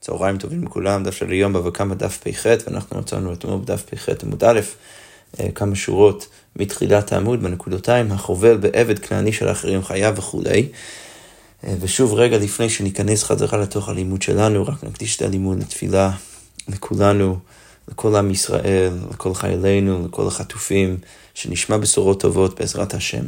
צהריים טובים לכולם, דף של היום בבא קמא דף פ"ח, ואנחנו מצאנו אתמול בדף פ"ח עמוד א', אה, כמה שורות מתחילת העמוד בנקודותיים, החובל בעבד כנעני של אחרים חייב וכולי. אה, ושוב, רגע לפני שניכנס חזרה לתוך הלימוד שלנו, רק נקדיש את הלימוד לתפילה לכולנו, לכל עם ישראל, לכל חיילינו, לכל החטופים, שנשמע בשורות טובות בעזרת השם.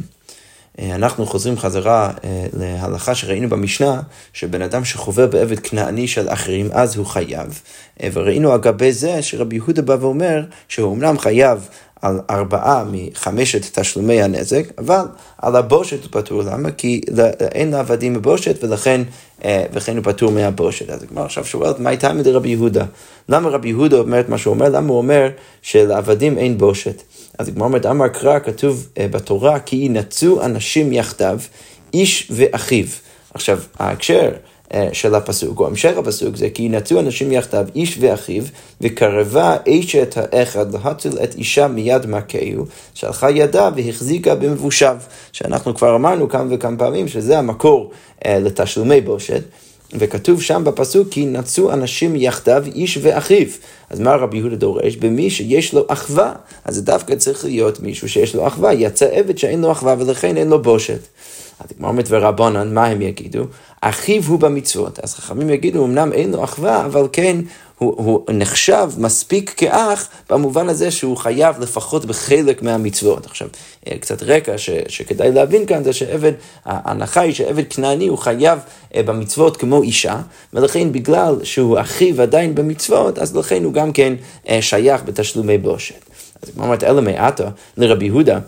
אה, אנחנו חוזרים חזרה אה, להלכה שראינו במשנה, שבן אדם שחובר בעבד כנעני של אחרים, אז הוא חייב. אה, וראינו אגבי זה שרבי יהודה בא ואומר שהוא אמנם חייב על ארבעה מחמשת תשלומי הנזק, אבל על הבושת הוא פטור. למה? כי אין לעבדים בבושת ולכן וכן הוא פטור מהבושת. אז הגמרא עכשיו שואלת, מה הייתה מדי רבי יהודה? למה רבי יהודה אומר את מה שהוא אומר? למה הוא אומר שלעבדים אין בושת? אז הגמרא אומרת, אמר קרא, כתוב uh, בתורה, כי ינצו אנשים יחדיו, איש ואחיו. עכשיו, ההקשר של הפסוק, או המשך הפסוק, זה כי ינצו אנשים יחדיו, איש ואחיו, וקרבה אשת האחד להציל את אישה מיד מכהו, שלחה ידה והחזיקה במבושיו. שאנחנו כבר אמרנו כמה וכמה פעמים שזה המקור uh, לתשלומי בושת. וכתוב שם בפסוק כי נצאו אנשים יחדיו איש ואחיו. אז מה רבי יהודה דורש? במי שיש לו אחווה. אז זה דווקא צריך להיות מישהו שיש לו אחווה. יצא עבד שאין לו אחווה ולכן אין לו בושת. אז כמו אומרת ורבונן, מה הם יגידו? אחיו הוא במצוות. אז חכמים יגידו, אמנם אין לו אחווה, אבל כן הוא, הוא נחשב מספיק כאח במובן הזה שהוא חייב לפחות בחלק מהמצוות. עכשיו, אה, קצת רקע ש, שכדאי להבין כאן זה שעבד, ההנחה היא שעבד כנעני הוא חייב אה, במצוות כמו אישה, ולכן בגלל שהוא אחיו עדיין במצוות, אז לכן הוא גם כן אה, שייך בתשלומי בושת. אז כמו אמרת, אלא מעטה לרבי יהודה.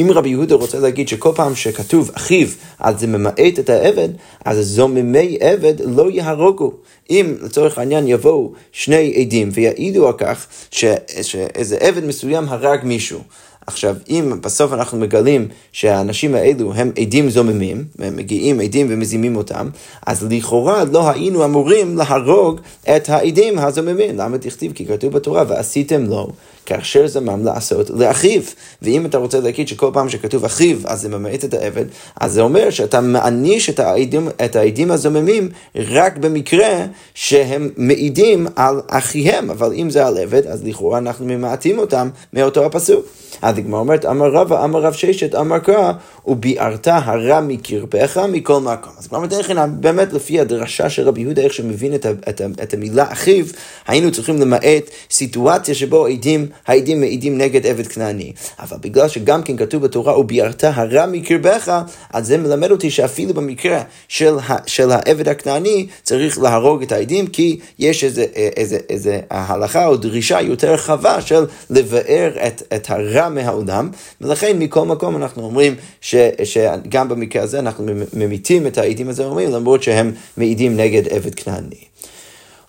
אם רבי יהודה רוצה להגיד שכל פעם שכתוב אחיו, אז זה ממעט את העבד, אז זוממי עבד לא יהרוגו. אם לצורך העניין יבואו שני עדים ויעידו על כך ש, שאיזה עבד מסוים הרג מישהו, עכשיו, אם בסוף אנחנו מגלים שהאנשים האלו הם עדים זוממים, והם מגיעים עדים ומזימים אותם, אז לכאורה לא היינו אמורים להרוג את העדים הזוממים. למה תכתיב? כי כתוב בתורה, ועשיתם לו כאשר זמם לעשות לאחיו. ואם אתה רוצה להגיד שכל פעם שכתוב אחיו, אז זה ממעט את העבד, אז זה אומר שאתה מעניש את העדים, את העדים הזוממים רק במקרה שהם מעידים על אחיהם, אבל אם זה על עבד, אז לכאורה אנחנו ממעטים אותם מאותו הפסוק. אז הגמרא אומרת, אמר רבא, אמר רב ששת, אמר קרא, וביערת הרע מקרבך מכל מקום. אז כבר מתן חינם, באמת לפי הדרשה של רבי יהודה, איך שמבין את, את, את המילה אחיו, היינו צריכים למעט סיטואציה שבו העדים, העדים מעידים נגד עבד כנעני. אבל בגלל שגם כן כתוב בתורה, וביערת הרע מקרבך, אז זה מלמד אותי שאפילו במקרה של, של העבד הכנעני, צריך להרוג את העדים, כי יש איזה, איזה, איזה הלכה או דרישה יותר רחבה של לבאר את, את הרע מהעולם, ולכן מכל מקום אנחנו אומרים ש, שגם במקרה הזה אנחנו ממיתים את העדים הזרמים למרות שהם מעידים נגד עבד כנעני.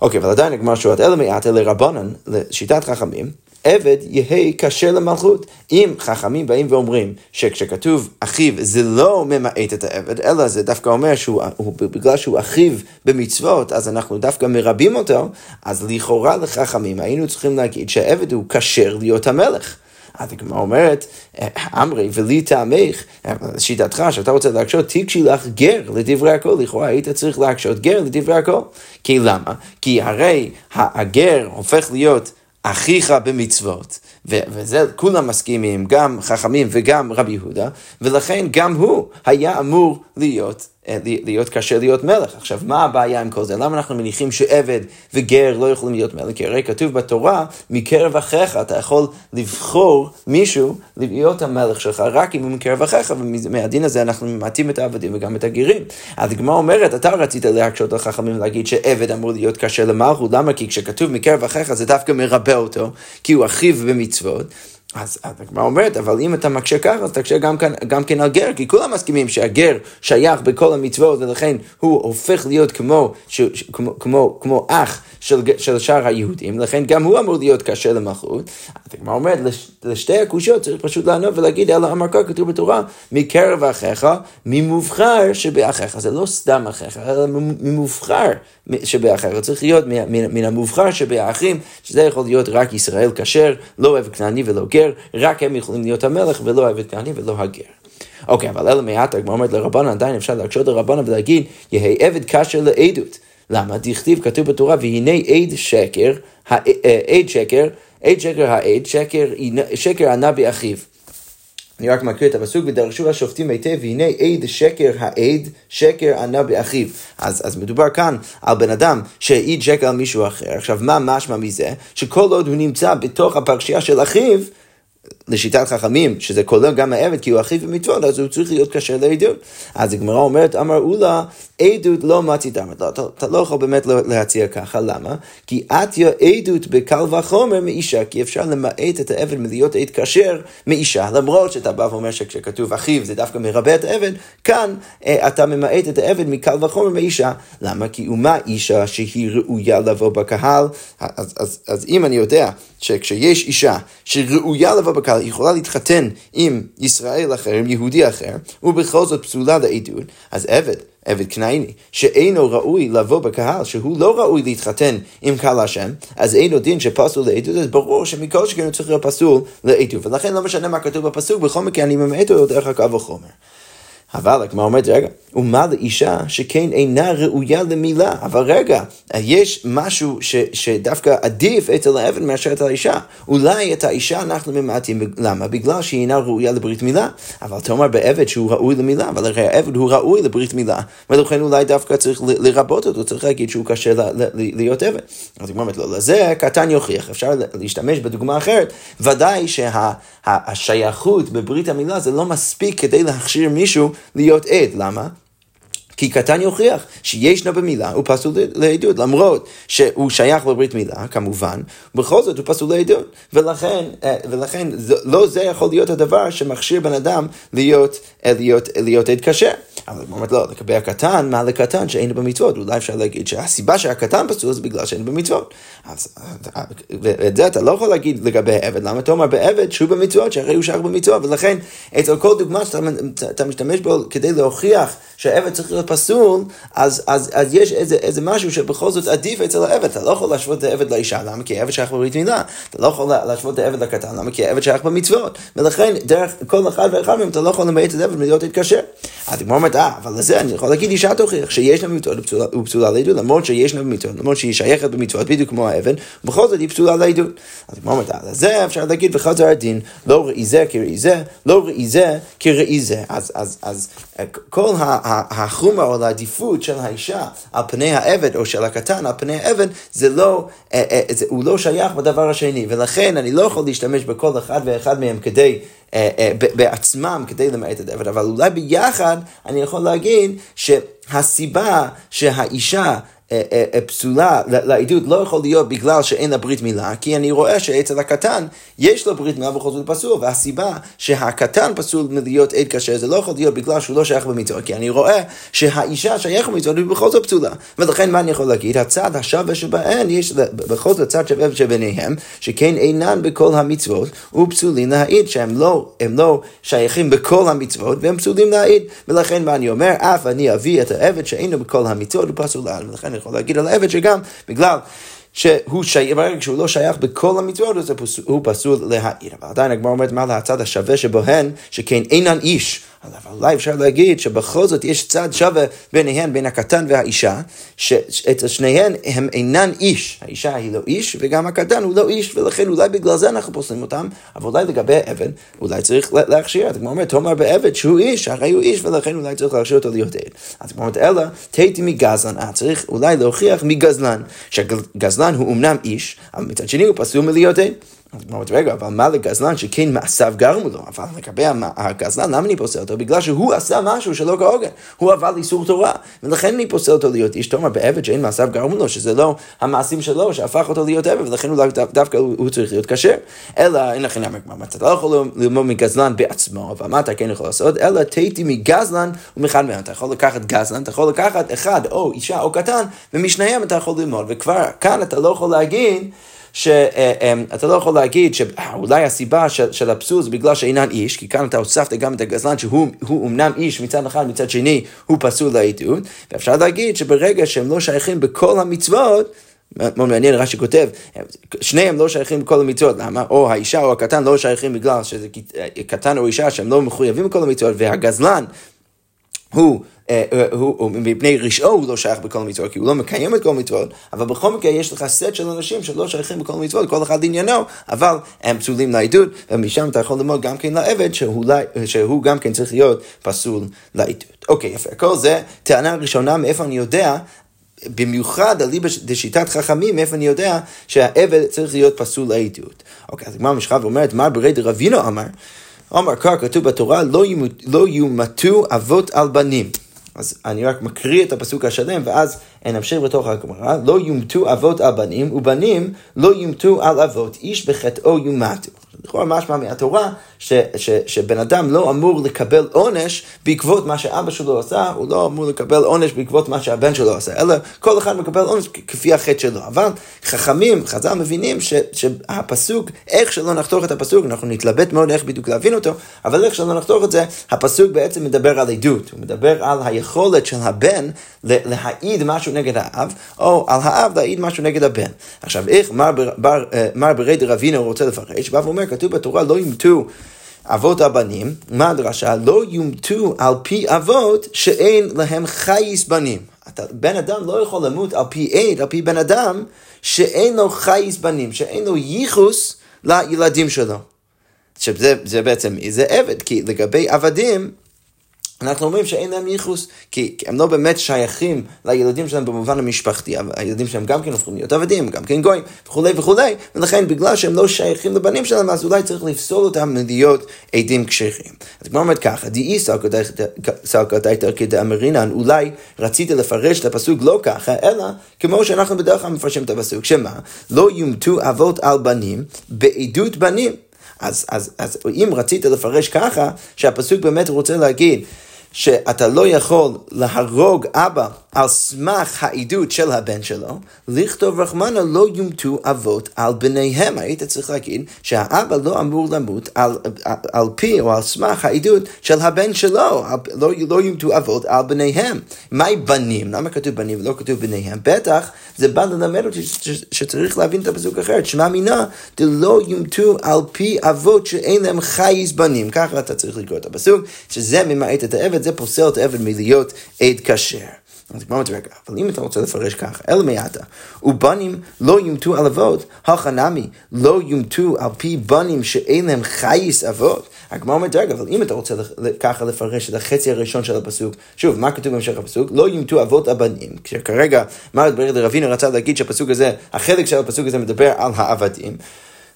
אוקיי, אבל עדיין הגמר שורת אלא מעט אלא רבנן, לשיטת חכמים, עבד יהא כשר למלכות. אם חכמים באים ואומרים שכשכתוב אחיו זה לא ממעט את העבד, אלא זה דווקא אומר שהוא, הוא, בגלל שהוא אחיו במצוות, אז אנחנו דווקא מרבים אותו, אז לכאורה לחכמים היינו צריכים להגיד שהעבד הוא כשר להיות המלך. אז הגמרא אומרת, אמרי ולי טעמך, שיטתך, שאתה רוצה להקשות, תיגשי לך גר לדברי הכל, לכאורה היית צריך להקשות גר לדברי הכל. כי למה? כי הרי הגר הופך להיות אחיך במצוות, וזה כולם מסכימים, גם חכמים וגם רבי יהודה, ולכן גם הוא היה אמור להיות להיות קשה להיות מלך. עכשיו, מה הבעיה עם כל זה? למה אנחנו מניחים שעבד וגר לא יכולים להיות מלך? כי הרי כתוב בתורה, מקרב אחיך אתה יכול לבחור מישהו להיות המלך שלך, רק אם הוא מקרב אחיך, ומהדין הזה אנחנו ממעטים את העבדים וגם את הגרים. אז הגמרא אומרת, אתה רצית להקשות על חכמים ולהגיד שעבד אמור להיות קשה למלכות, למה? כי כשכתוב מקרב אחיך זה דווקא מרבה אותו, כי הוא אחיו במצוות. אז הגמרא אומרת, אבל אם אתה מקשה ככה, אז תקשה גם, כאן, גם כן על גר, כי כולם מסכימים שהגר שייך בכל המצוות, ולכן הוא הופך להיות כמו, ש, כמו, כמו, כמו אח של, של שאר היהודים, לכן גם הוא אמור להיות קשה למלכות. אז הגמרא אומרת, לש, לשתי הקושיות צריך פשוט לענות ולהגיד, אלא אמר כך כתוב בתורה, מקרב אחיך, ממובחר שבאחיך. זה לא סתם אחיך, אלא ממובחר שבאחיך. צריך להיות מן המובחר שבאחים, שזה יכול להיות רק ישראל כשר, לא אוהב כנעני ולא גר. רק הם יכולים להיות המלך ולא עבד כהני ולא הגר. אוקיי, אבל אלא מעט הגמרא אומרת לרבנן, עדיין אפשר להקשות לרבנן ולהגיד, יהא עבד כאשר לעדות. למה? דכתיב כתוב בתורה, והנה עד שקר, עד שקר, עד שקר העד, שקר, שקר ענה באחיו. אני רק מקריא את הפסוק, ודרשו השופטים היטב, והנה עד שקר העד, שקר ענה באחיו. אז, אז מדובר כאן על בן אדם שהעיד שקר על מישהו אחר. עכשיו, מה משמע מזה? שכל עוד הוא נמצא בתוך הפרשייה של אחיו, לשיטת חכמים, שזה כולל גם העבד, כי הוא אחיו במצוות, אז הוא צריך להיות כשר לעדות. אז הגמרא אומרת, אמרו לה, עדות לא מצית אמרת, לא, אתה, אתה לא יכול באמת להציע ככה, למה? כי עטיה עדות בקל וחומר מאישה, כי אפשר למעט את העבד מלהיות עד כשר מאישה, למרות שאתה בא ואומר שכשכתוב אחיו זה דווקא מרבה את העבד, כאן אה, אתה ממעט את העבד מקל וחומר מאישה. למה? כי אומה אישה שהיא ראויה לבוא בקהל, אז, אז, אז אם אני יודע שכשיש אישה שראויה לבוא בקהל, היא יכולה להתחתן עם ישראל אחר, עם יהודי אחר, ובכל זאת פסולה לעדות, אז עבד עבד כנעני, שאינו ראוי לבוא בקהל, שהוא לא ראוי להתחתן עם קהל השם, אז אינו דין שפסול לעדות, אז ברור שמכל שכן הוא צריך להיות פסול לעדות, ולכן לא משנה מה כתוב בפסוק, בכל מקרה אני ממעט אותו דרך הקו החומר. אבל הגמרא אומרת, רגע, ומה לאישה שכן אינה ראויה למילה? אבל רגע, יש משהו ש, שדווקא עדיף אצל האבן מאשר את האישה. אולי את האישה אנחנו ממעטים, למה? בגלל שהיא אינה ראויה לברית מילה. אבל תאמר בעבד שהוא ראוי למילה, אבל הרי העבד הוא ראוי לברית מילה, ולכן אולי דווקא צריך לרבות אותו, צריך להגיד שהוא קשה להיות עבד. אז הגמרא אומרת, לא, לזה קטן יוכיח, אפשר להשתמש בדוגמה אחרת. ודאי שהשייכות בברית המילה זה לא מספיק כדי להכשיר מישהו להיות עד. למה? כי קטן יוכיח שישנה במילה, הוא פסול לעדות, למרות שהוא שייך לברית מילה, כמובן, בכל זאת הוא פסול לעדות. ולכן, אה, ולכן לא זה יכול להיות הדבר שמכשיר בן אדם להיות, אה, להיות, להיות עד כשר. אבל הוא אומר, לא, לגבי הקטן, מה לקטן שאין במצוות? אולי אפשר להגיד שהסיבה שהקטן פסול זה בגלל שאין במצוות. אז את זה אתה לא יכול להגיד לגבי עבד, למה אתה אומר בעבד שהוא במצוות, שהרי הוא שייך במצוות, ולכן אצל כל דוגמה שאתה משתמש בו כדי להוכיח שהעבד צריך להיות פסול, אז, אז, אז יש איזה, איזה משהו שבכל זאת עדיף אצל העבד. אתה לא יכול להשוות את העבד לאישה, למה? כי העבד שייך בברית מילה. אתה לא יכול להשוות את העבד לקטן, למה? כי העבד שייך במצוות. ולכן, דרך כל אחד ואחד מהם אתה לא יכול למעט את העבד מלהיות להתקשר. אז הגמרא אומרת, אה, אבל לזה אני יכול להגיד אישה תוכיח שיש לה במצוות ופסולה לעדות, למרות שיש לה במצוות, למרות שהיא שייכת במצוות, בדיוק כמו האבן, ובכל זאת היא פסולה לעדות. אז הגמרא אומרת, על זה אפשר להגיד וחזר הדין, לא ראי זה כראי זה, לא ראי זה כראי זה. אז, אז, אז כל החומר או העדיפות של האישה על פני העבד או של הקטן על פני העבד, זה לא, אה, אה, זה, הוא לא שייך בדבר השני, ולכן אני לא יכול להשתמש בכל אחד ואחד מהם כדי... אה, בעצמם כדי למעט את העבד, אבל אולי ביחד אני יכול להגיד שהסיבה שהאישה פסולה לעדות לא יכול להיות בגלל שאין לה ברית מילה, כי אני רואה שאצל הקטן יש לו ברית מילה בכל זאת פסול, והסיבה שהקטן פסול מלהיות עד כשר זה לא יכול להיות בגלל שהוא לא שייך במצוות, כי אני רואה שהאישה שייך במצוות היא בכל זאת פסולה. ולכן מה אני יכול להגיד? הצד השווה שבהן יש בכל זאת צד שווה שביניהם, שכן אינן בכל המצוות ופסולים להעיד שהם לא, לא שייכים בכל המצוות והם פסולים להעיד. ולכן מה אני אומר? אף אני אביא את העבד שאינו בכל המצוות ופסול. ולכן יכול להגיד על העבד שגם בגלל שהוא שייך, ברגע שהוא לא שייך בכל המצוות, הוא פסול להעיר. אבל עדיין הגמרא אומרת מה להצד השווה שבהן, שכן אינן איש. אבל אולי אפשר להגיד שבכל זאת יש צד שווה ביניהן, בין הקטן והאישה, שאצל שניהן הם אינן איש. האישה היא לא איש, וגם הקטן הוא לא איש, ולכן אולי בגלל זה אנחנו פוסלים אותם, אבל אולי לגבי עבד, אולי צריך להכשיר. אז כמו אומרת, תאמר בעבד שהוא איש, הרי הוא איש, ולכן אולי צריך להכשיר אותו להיות עד. אז כמו אומרת, אלא, תהייתי מגזלן, אה, צריך אולי להוכיח מגזלן, שגזלן הוא אמנם איש, אבל מצד שני הוא פסול מלהיות עד. אומרת, רגע, אבל מה לגזלן שכן מעשיו גרמו לו? אבל לגבי הגזלן, למה אני פוסל אותו? בגלל שהוא עשה משהו שלא כהוגן. הוא עבר איסור תורה, ולכן אני פוסל אותו להיות איש תומר בעבד שאין מעשיו גרמו לו, שזה לא המעשים שלו שהפך אותו להיות עבד, ולכן אולי דווקא הוא צריך להיות כשר. אלא, אין לכם אמר, אתה לא יכול ללמוד מגזלן בעצמו, אבל מה אתה כן יכול לעשות? אלא תהייתי מגזלן ומחד מהם. אתה יכול לקחת גזלן, אתה יכול לקחת אחד, או אישה או קטן, ומשניהם אתה יכול ללמוד, וכבר כאן אתה לא יכול להגיד שאתה לא יכול להגיד שאולי הסיבה של, של הפסול זה בגלל שאינן איש, כי כאן אתה הוספת גם את הגזלן שהוא אמנם איש מצד אחד, מצד שני הוא פסול לעדות, ואפשר להגיד שברגע שהם לא שייכים בכל המצוות, מאוד מעניין, רש"י כותב, שניהם לא שייכים בכל המצוות, למה? או האישה או הקטן לא שייכים בגלל שזה קטן או אישה שהם לא מחויבים בכל המצוות, והגזלן הוא אה, אה, הוא, מפני רשעו הוא לא שייך בכל המצוות, כי הוא לא מקיים את כל המצוות, אבל בכל מקרה יש לך סט של אנשים שלא שייכים בכל המצוות, כל אחד לעניינו, אבל הם פסולים לעדות, ומשם אתה יכול ללמוד גם כן לעבד, שהוא, שהוא גם כן צריך להיות פסול לעדות. אוקיי, יפה. כל זה טענה ראשונה, מאיפה אני יודע במיוחד אליבא דשיטת חכמים, מאיפה אני יודע שהעבד צריך להיות פסול לעדות. אוקיי, אז הגמרא משכה ואומרת, מה ברי דרבינו אמר? אמר כך כתוב בתורה, לא, לא יומתו אבות על בנים. אז אני רק מקריא את הפסוק השלם, ואז נמשיך בתוך הגמרא, לא יומתו אבות על בנים, ובנים לא יומתו על אבות, איש בחטאו יומתו. לכאורה משמע מהתורה ש, ש, שבן אדם לא אמור לקבל עונש בעקבות מה שאבא שלו עשה, הוא לא אמור לקבל עונש בעקבות מה שהבן שלו עשה, אלא כל אחד מקבל עונש כפי החטא שלו. אבל חכמים, חז"ל מבינים ש, שהפסוק, איך שלא נחתוך את הפסוק, אנחנו נתלבט מאוד איך בדיוק להבין אותו, אבל איך שלא נחתוך את זה, הפסוק בעצם מדבר על עדות, הוא מדבר על היכולת של הבן להעיד משהו נגד האב, או על האב להעיד משהו נגד הבן. עכשיו, איך מר, בר, אה, מר ברי דרבינו רוצה לפרש, בא ואומר, כתוב בתורה לא ימתו אבות הבנים, מה הדרשה? לא יומתו על פי אבות שאין להם חייס בנים. אתה, בן אדם לא יכול למות על פי עד, על פי בן אדם שאין לו חייס בנים, שאין לו ייחוס לילדים שלו. עכשיו זה בעצם, זה עבד, כי לגבי עבדים, אנחנו אומרים שאין להם ייחוס, כי הם לא באמת שייכים לילדים שלהם במובן המשפחתי, הילדים שלהם גם כן הופכים להיות עבדים, גם כן גויים, וכולי וכולי, ולכן בגלל שהם לא שייכים לבנים שלהם, אז אולי צריך לפסול אותם מלהיות עדים קשיחים. אז כמו אומרת ככה, דאי סלקא דייתא כדאמרינן, אולי רצית לפרש את הפסוק לא ככה, אלא כמו שאנחנו בדרך כלל מפרשים את הפסוק, שמה? לא יומתו אבות על בנים בעדות בנים. אז, אז, אז אם רצית לפרש ככה, שהפסוק באמת רוצה להגיד שאתה לא יכול להרוג אבא על סמך העדות של הבן שלו, לכתוב רחמנה לא יומתו אבות על בניהם. היית צריך להגיד שהאבא לא אמור למות על, על, על פי או על סמך העדות של הבן שלו, לא, לא יומתו אבות על בניהם. מהי בנים? למה כתוב בנים ולא כתוב בניהם? בטח זה בא ללמד אותי שצריך להבין את הפסוק אחרת, שמע מינה דלא יומתו על פי אבות שאין להם חייס בנים. ככה אתה צריך לקרוא את הפסוק, שזה ממעט את העבד, זה פוסל את העבד מלהיות עד כשר. אז כמו רגע, אבל אם אתה רוצה לפרש ככה, אלא מעתה, ובנים לא יומתו על אבות, הכנמי לא יומתו על פי בנים שאין להם חייס אבות. הגמרא אומרת, רגע, אבל אם אתה רוצה ככה לפרש את החצי הראשון של הפסוק, שוב, מה כתוב בהמשך הפסוק? לא יומתו אבות הבנים, כשכרגע מרד ברד רבינו רצה להגיד שהפסוק הזה, החלק של הפסוק הזה מדבר על העבדים.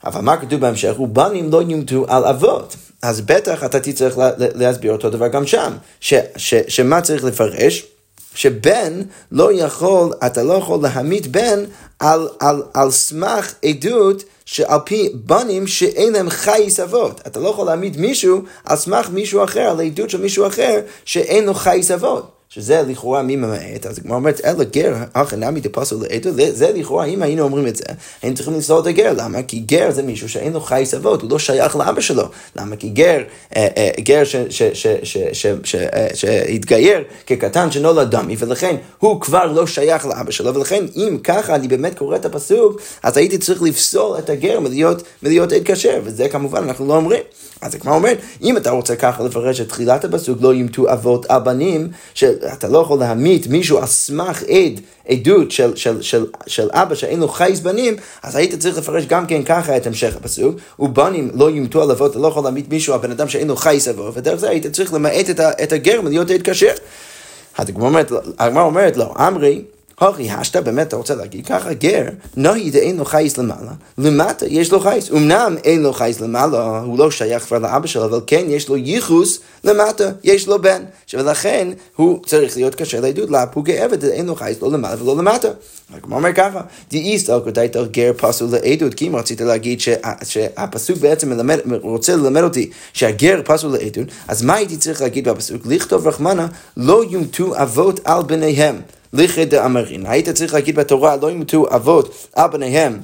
אבל מה כתוב בהמשך? ובנים לא יומתו על אבות. אז בטח אתה תצטרך להסביר אותו דבר גם שם. ש, ש, שמה צריך לפרש? שבן לא יכול, אתה לא יכול להמית בן על, על, על סמך עדות שעל פי בנים שאין להם חייס אבות. אתה לא יכול להעמיד מישהו על סמך מישהו אחר, על עדות של מישהו אחר שאין לו חייס אבות. שזה לכאורה מי ממעט, אז הגמרא אומרת, אלא גר, אחי נמי דפסו לעדו, זה לכאורה, אם היינו אומרים את זה, היינו צריכים לסלול את הגר, למה? כי גר זה מישהו שאין לו חי סבות, הוא לא שייך לאבא שלו. למה? כי גר, גר שהתגייר כקטן שנולד דמי, ולכן הוא כבר לא שייך לאבא שלו, ולכן אם ככה אני באמת קורא את הפסוק, אז הייתי צריך לפסול את הגר מלהיות עד כשר, וזה כמובן אנחנו לא אומרים. אז הגמרא אומרת, אם אתה רוצה ככה לפרש את תחילת הפסוק, לא ימתו אבות על שאתה לא יכול להמית מישהו על סמך עד, עדות של, של, של, של אבא שאין לו חייס בנים, אז היית צריך לפרש גם כן ככה את המשך הפסוק, ובנים לא ימתו על אבות, אתה לא יכול להמית מישהו על בן אדם שאין לו חייס אבות, ודרך זה היית צריך למעט את, את הגרם להיות עד כשר. הגמרא אומרת לו, אמרי, הוכי השתא, באמת אתה רוצה להגיד ככה, גר, נהי דאין לו חייס למעלה, למטה יש לו חייס. אמנם אין לו חייס למעלה, הוא לא שייך כבר לאבא שלו, אבל כן יש לו ייחוס למטה, יש לו בן. ולכן הוא צריך להיות קשה לעדות לפוגי עבד, אין לו חייס לא למעלה ולא למטה. כמו אומר ככה, דאיסט על כותית על גר פסול לעדות, כי אם רצית להגיד שהפסוק בעצם מלמד, רוצה ללמד אותי שהגר פסול לעדות, אז מה הייתי צריך להגיד בפסוק? לכתוב רחמנה, לא יומתו אבות על בניהם. לכי דאמרין. היית צריך להגיד בתורה, לא ימותו אבות על בניהם.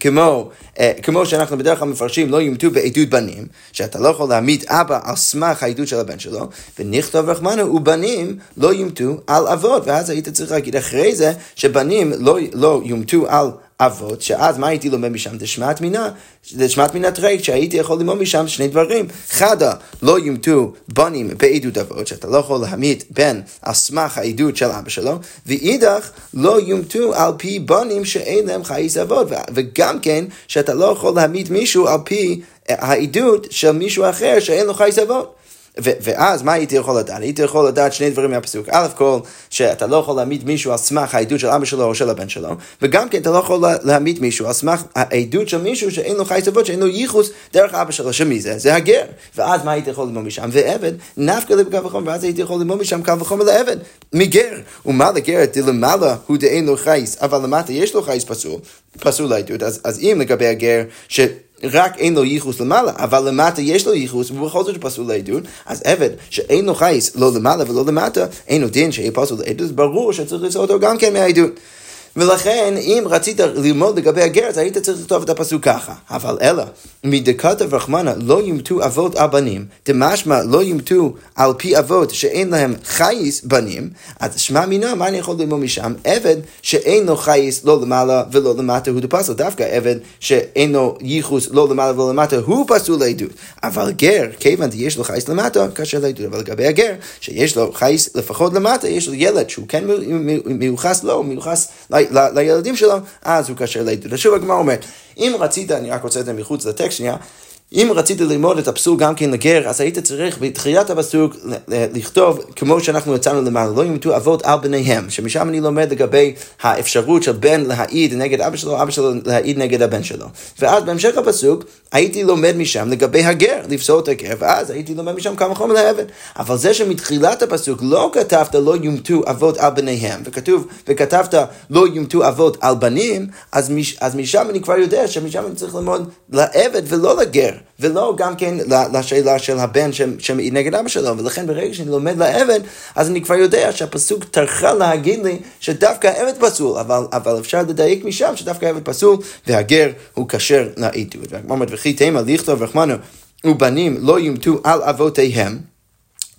כמו, אה, כמו שאנחנו בדרך כלל מפרשים, לא ימתו בעדות בנים, שאתה לא יכול להעמיד אבא על סמך העדות של הבן שלו, ונכתוב רחמנו, ובנים לא ימתו על אבות, ואז היית צריך להגיד אחרי זה, שבנים לא, לא יומתו על אבות, שאז מה הייתי לומד משם? דשמת מינה, דשמת מינה תרי, שהייתי יכול ללמוד משם שני דברים. חדה, לא יומתו בנים בעדות אבות, שאתה לא יכול להמית בן על סמך העדות של אבא שלו, ואידך, לא יומתו על פי בנים שאין להם חייס אבות, וגם כן, שאתה לא יכול להמית מישהו על פי העדות של מישהו אחר שאין לו חייס אבות. ואז מה הייתי יכול לדעת? הייתי יכול לדעת שני דברים מהפסוק. א' כל, שאתה לא יכול להעמיד מישהו על סמך העדות של אבא שלו או של הבן שלו, וגם כן אתה לא יכול להעמיד מישהו על סמך העדות של מישהו שאין לו חי סבות, שאין לו ייחוס דרך אבא שלו, שמי זה? זה הגר. ואז מה הייתי יכול ללמוד משם? ועבד, נפקא לבקו וחומר, ואז הייתי יכול ללמוד משם קו וחומר לעבד, מגר. ומה לגר דלמעלה הוא דאין לו חייס, אבל למטה יש לו חייס פסול, פסול לעדות. אז, אז אם לגבי הגר, ש... רק אין לו ייחוס למעלה, אבל למטה יש לו ייחוס, ובכל זאת פסול לעדות, אז עבד שאין לו חייס לא למעלה ולא למטה, אין לו דין שיהיה פסול לעדות, ברור שצריך לצור אותו גם כן מהעדות. ולכן, אם רצית ללמוד לגבי הגר, אז היית צריך לכתוב את הפסוק ככה. אבל אלא, מדכתב רחמנה לא יומתו אבות על בנים, דמשמע לא יומתו על פי אבות שאין להם חייס בנים, אז שמע מינה, מה אני יכול ללמוד משם? עבד שאין לו חייס לא למעלה ולא למטה הוא דפסל. דווקא עבד שאין לו ייחוס לא למעלה ולא למטה הוא פסול לעדות. אבל גר, כיוון שיש לו חייס למטה, קשה לעדות. אבל לגבי הגר, שיש לו חייס לפחות למטה, יש לו ילד שהוא כן מיוחס לו, מיוחס לילדים שלו, אז הוא כשר לעדות. שוב הגמרא אומרת, אם רצית, אני רק רוצה את זה מחוץ לטקסט שנייה, אם רצית ללמוד את הפסוק גם כן לגר, אז היית צריך בתחילת הפסוק לכתוב, כמו שאנחנו יצאנו למעלה, לא ימתו אבות על בניהם, שמשם אני לומד לגבי האפשרות של בן להעיד נגד אבא שלו, אבא שלו להעיד נגד הבן שלו. ואז בהמשך הפסוק, הייתי לומד משם לגבי הגר, לפסול את הגר, ואז הייתי לומד משם כמה חומר לעבד. אבל זה שמתחילת הפסוק לא כתבת לא יומתו אבות על בניהם, וכתוב, וכתבת לא יומתו אבות על בנים, אז, מש, אז משם אני כבר יודע שמשם אני צריך ללמוד לעבד ולא לגר. ולא גם כן לשאלה של הבן שמעיד נגד אבא שלו, ולכן ברגע שאני לומד לעבד, אז אני כבר יודע שהפסוק טרחה להגיד לי שדווקא העבד פסול, אבל, אבל אפשר לדייק משם שדווקא העבד פסול, והגר הוא כשר לעדות. והגמר אומרת, וכי תימא לכתוב ובנים לא יומתו על אבותיהם.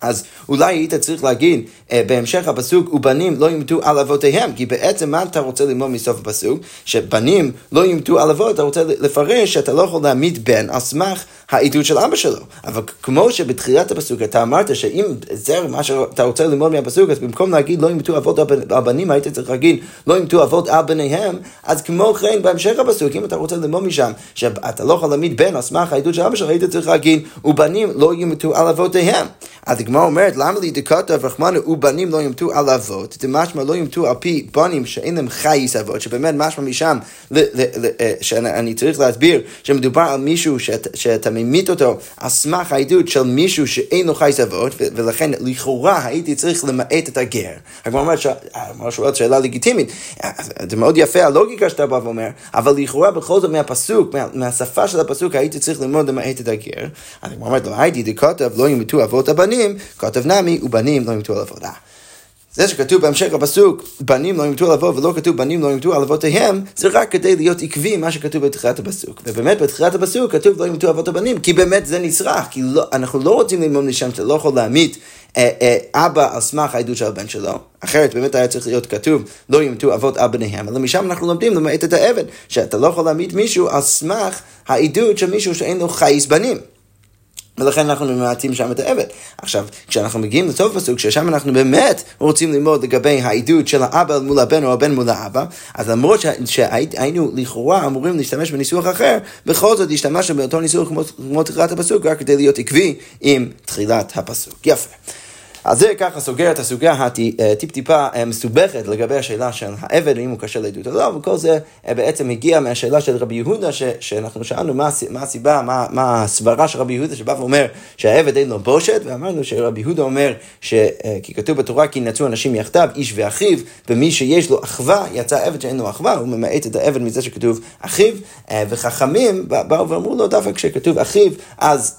אז אולי היית צריך להגיד אה, בהמשך הפסוק, ובנים לא ימתו על אבותיהם, כי בעצם מה אתה רוצה ללמוד מסוף הפסוק? שבנים לא ימתו על אבות, אתה רוצה לפרש שאתה לא יכול להעמיד בן על סמך העדות של אבא שלו. אבל כמו שבתחילת הפסוק אתה אמרת שאם זה מה שאתה רוצה ללמוד מהפסוק, אז במקום להגיד לא ימתו אבות על בנים, היית צריך להגיד לא ימתו אבות על בניהם, אז כמו כן בהמשך הפסוק, אם אתה רוצה ללמוד משם שאתה לא יכול להעמיד בן על סמך העדות של אבא שלו, היית צריך להגיד ובנים לא ימתו על אבותיהם. אז הגמרא אומרת, למה לי דכתב רחמנו ובנים לא ימתו על אבות, דמשמע לא ימתו על פי בנים שאין להם חייס אבות, שבאמת משמע משם, אה, שאני צריך להסביר שמדובר על מישהו שאתה ממית אותו על סמך העדות של מישהו שאין לו חייס אבות, ולכן לכאורה הייתי צריך למעט את הגר. הגמרא אומרת, הגמרא שואלת שאלה לגיטימית, זה מאוד יפה הלוגיקה שאתה בא ואומר, אבל לכאורה בכל זאת מהפסוק, מהשפה של הפסוק הייתי צריך ללמוד למעט את הגר. אז הגמרא אומרת, לא הייתי דכתב לא ימתו אבות הבנים, כתב נמי, ובנים לא ימתו על עבודה. זה שכתוב בהמשך הפסוק, בנים לא ימתו על אבות ולא כתוב בנים לא ימתו על אבותיהם, זה רק כדי להיות עקבי מה שכתוב בתחילת הפסוק. ובאמת בתחילת הפסוק כתוב לא ימתו אבות הבנים, כי באמת זה נצרך, כי לא, אנחנו לא רוצים ללמוד משם שאתה לא יכול להמית אה, אה, אבא על סמך העדות של הבן שלו, אחרת באמת היה צריך להיות כתוב לא ימתו אבות על בניהם, אלא משם אנחנו לומדים למעט את העבד, שאתה לא יכול להמית מישהו על סמך העדות של מישהו שאין לו חייס בנים. ולכן אנחנו ממעטים שם את העבד. עכשיו, כשאנחנו מגיעים לסוף הפסוק, ששם אנחנו באמת רוצים ללמוד לגבי העדות של האבא מול הבן או הבן מול האבא, אז למרות שהיינו לכאורה אמורים להשתמש בניסוח אחר, בכל זאת השתמשנו באותו ניסוח כמו, כמו תחילת הפסוק, רק כדי להיות עקבי עם תחילת הפסוק. יפה. אז זה ככה סוגר את הסוגיה הטיפ-טיפה אה, מסובכת לגבי השאלה של העבד, אם הוא קשה לעדות או לא, וכל זה אה, בעצם הגיע מהשאלה של רבי יהודה, ש, שאנחנו שאלנו מה, מה הסיבה, מה, מה הסברה של רבי יהודה שבא ואומר שהעבד אין לו בושת, ואמרנו שרבי יהודה אומר, ש, אה, כי כתוב בתורה כי נצאו אנשים יחדיו, איש ואחיו, ומי שיש לו אחווה, יצא עבד שאין לו אחווה, הוא ממעט את העבד מזה שכתוב אחיו, וחכמים באו ואמרו לו דווקא כשכתוב אחיו, אז,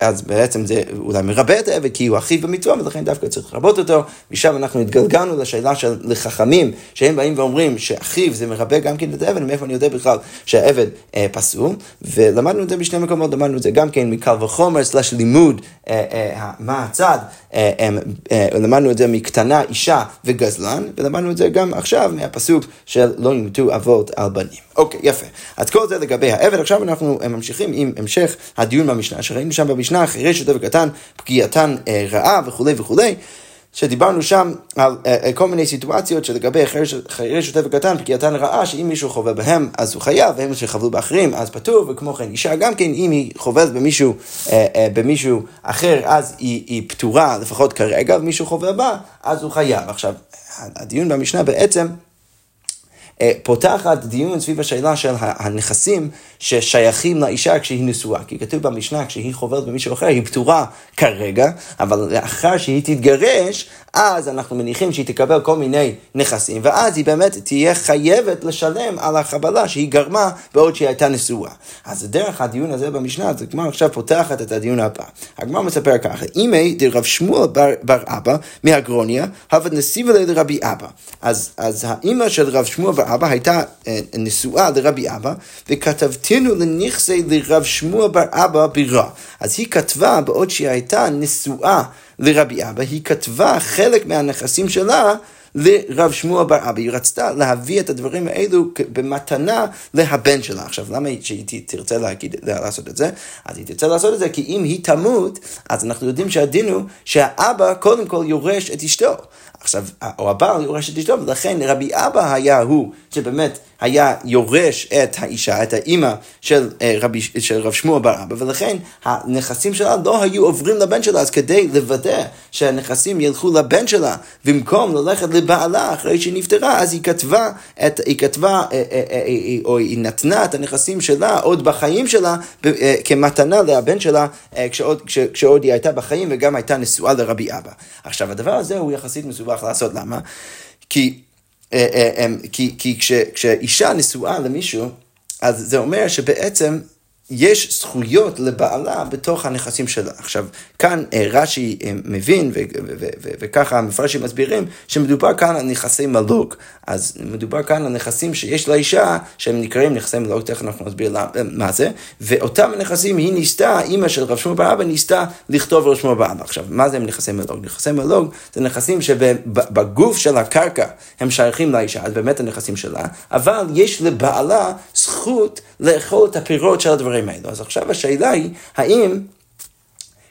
אז בעצם זה אולי מרבה את העבד כי הוא אחיו במצווה, ולכן ולכן דווקא צריך לרבות אותו, משם אנחנו התגלגלנו לשאלה של לחכמים, שהם באים ואומרים שאחיו זה מרבה גם כן את העבד, מאיפה אני יודע בכלל שהעבד אה, פסול, ולמדנו את זה בשני מקומות, למדנו את זה גם כן מקל וחומר, סלש לימוד, אה, אה, מה הצד, אה, אה, אה, למדנו את זה מקטנה, אישה וגזלן, ולמדנו את זה גם עכשיו מהפסוק של לא ימותו אבות על בנים. אוקיי, יפה. אז כל זה לגבי העבד, עכשיו אנחנו ממשיכים עם המשך הדיון במשנה, שראינו שם במשנה, חירש שוטה וקטן, פגיעתן אה, רעה וכולי וכולי. שדיברנו שם על uh, כל מיני סיטואציות שלגבי חירש שוטה וקטן, פגיעתן רעה, שאם מישהו חובל בהם אז הוא חייב, והם שחבלו באחרים אז פטור, וכמו כן אישה גם כן, אם היא חובלת במישהו, uh, במישהו אחר אז היא, היא פטורה, לפחות כרגע, ומישהו חובל בה, אז הוא חייב. עכשיו, הדיון במשנה בעצם אה, פותחת דיון סביב השאלה של הנכסים ששייכים לאישה כשהיא נשואה. כי כתוב במשנה, כשהיא חוברת במישהו אחר, היא פטורה כרגע, אבל לאחר שהיא תתגרש, אז אנחנו מניחים שהיא תקבל כל מיני נכסים, ואז היא באמת תהיה חייבת לשלם על החבלה שהיא גרמה בעוד שהיא הייתה נשואה. אז דרך הדיון הזה במשנה, אז הגמרא עכשיו פותחת את הדיון הבא. הגמרא מספר ככה, אימי דרב שמואל בר, בר אבא מהגרוניה, הווה נסיבה לרבי אבא. אז, אז האימא של רב שמואל בר אבא הייתה אה, נשואה לרבי אבא, וכתבתינו לנכסי לרב שמואל בר אבא בירה. אז היא כתבה בעוד שהיא הייתה נשואה לרבי אבא, היא כתבה חלק מהנכסים שלה לרב שמואל בר אבא. היא רצתה להביא את הדברים האלו במתנה להבן שלה. עכשיו, למה שהיא תרצה להגיד, לעשות את זה? אז היא תרצה לעשות את זה כי אם היא תמות, אז אנחנו יודעים שהדין הוא שהאבא קודם כל יורש את אשתו. עכשיו, או הבעל יורש את אשתו, ולכן רבי אבא היה הוא שבאמת היה יורש את האישה, את האימא של, אה, רבי, של רב שמואל בר אבא, ולכן הנכסים שלה לא היו עוברים לבן שלה, אז כדי לוודא שהנכסים ילכו לבן שלה, במקום ללכת לבעלה אחרי שהיא נפטרה, אז היא כתבה, את, היא כתבה, אה, אה, או היא נתנה את הנכסים שלה עוד בחיים שלה, כמתנה לבן שלה, כשעוד, כש, כשעוד היא הייתה בחיים וגם הייתה נשואה לרבי אבא. עכשיו, הדבר הזה הוא יחסית מסובך לעשות, למה? כי כי, כי כש, כשאישה נשואה למישהו, אז זה אומר שבעצם יש זכויות לבעלה בתוך הנכסים שלה. עכשיו, כאן אה, רש"י אה, מבין, וככה המפרשים מסבירים, שמדובר כאן על נכסי מלוג. אז מדובר כאן על נכסים שיש לאישה, שהם נקראים נכסי מלוג, תכף אנחנו נסביר אה, מה זה, ואותם נכסים היא ניסתה, אימא של רב שמואל בר אבא ניסתה לכתוב רב שמואל בר אבא. עכשיו, מה זה הם נכסי מלוג? נכסי מלוג זה נכסים שבגוף של הקרקע הם שייכים לאישה, אז באמת הנכסים שלה, אבל יש לבעלה זכות לאכול את הפירות של הדברים האלו. אז עכשיו השאלה היא, האם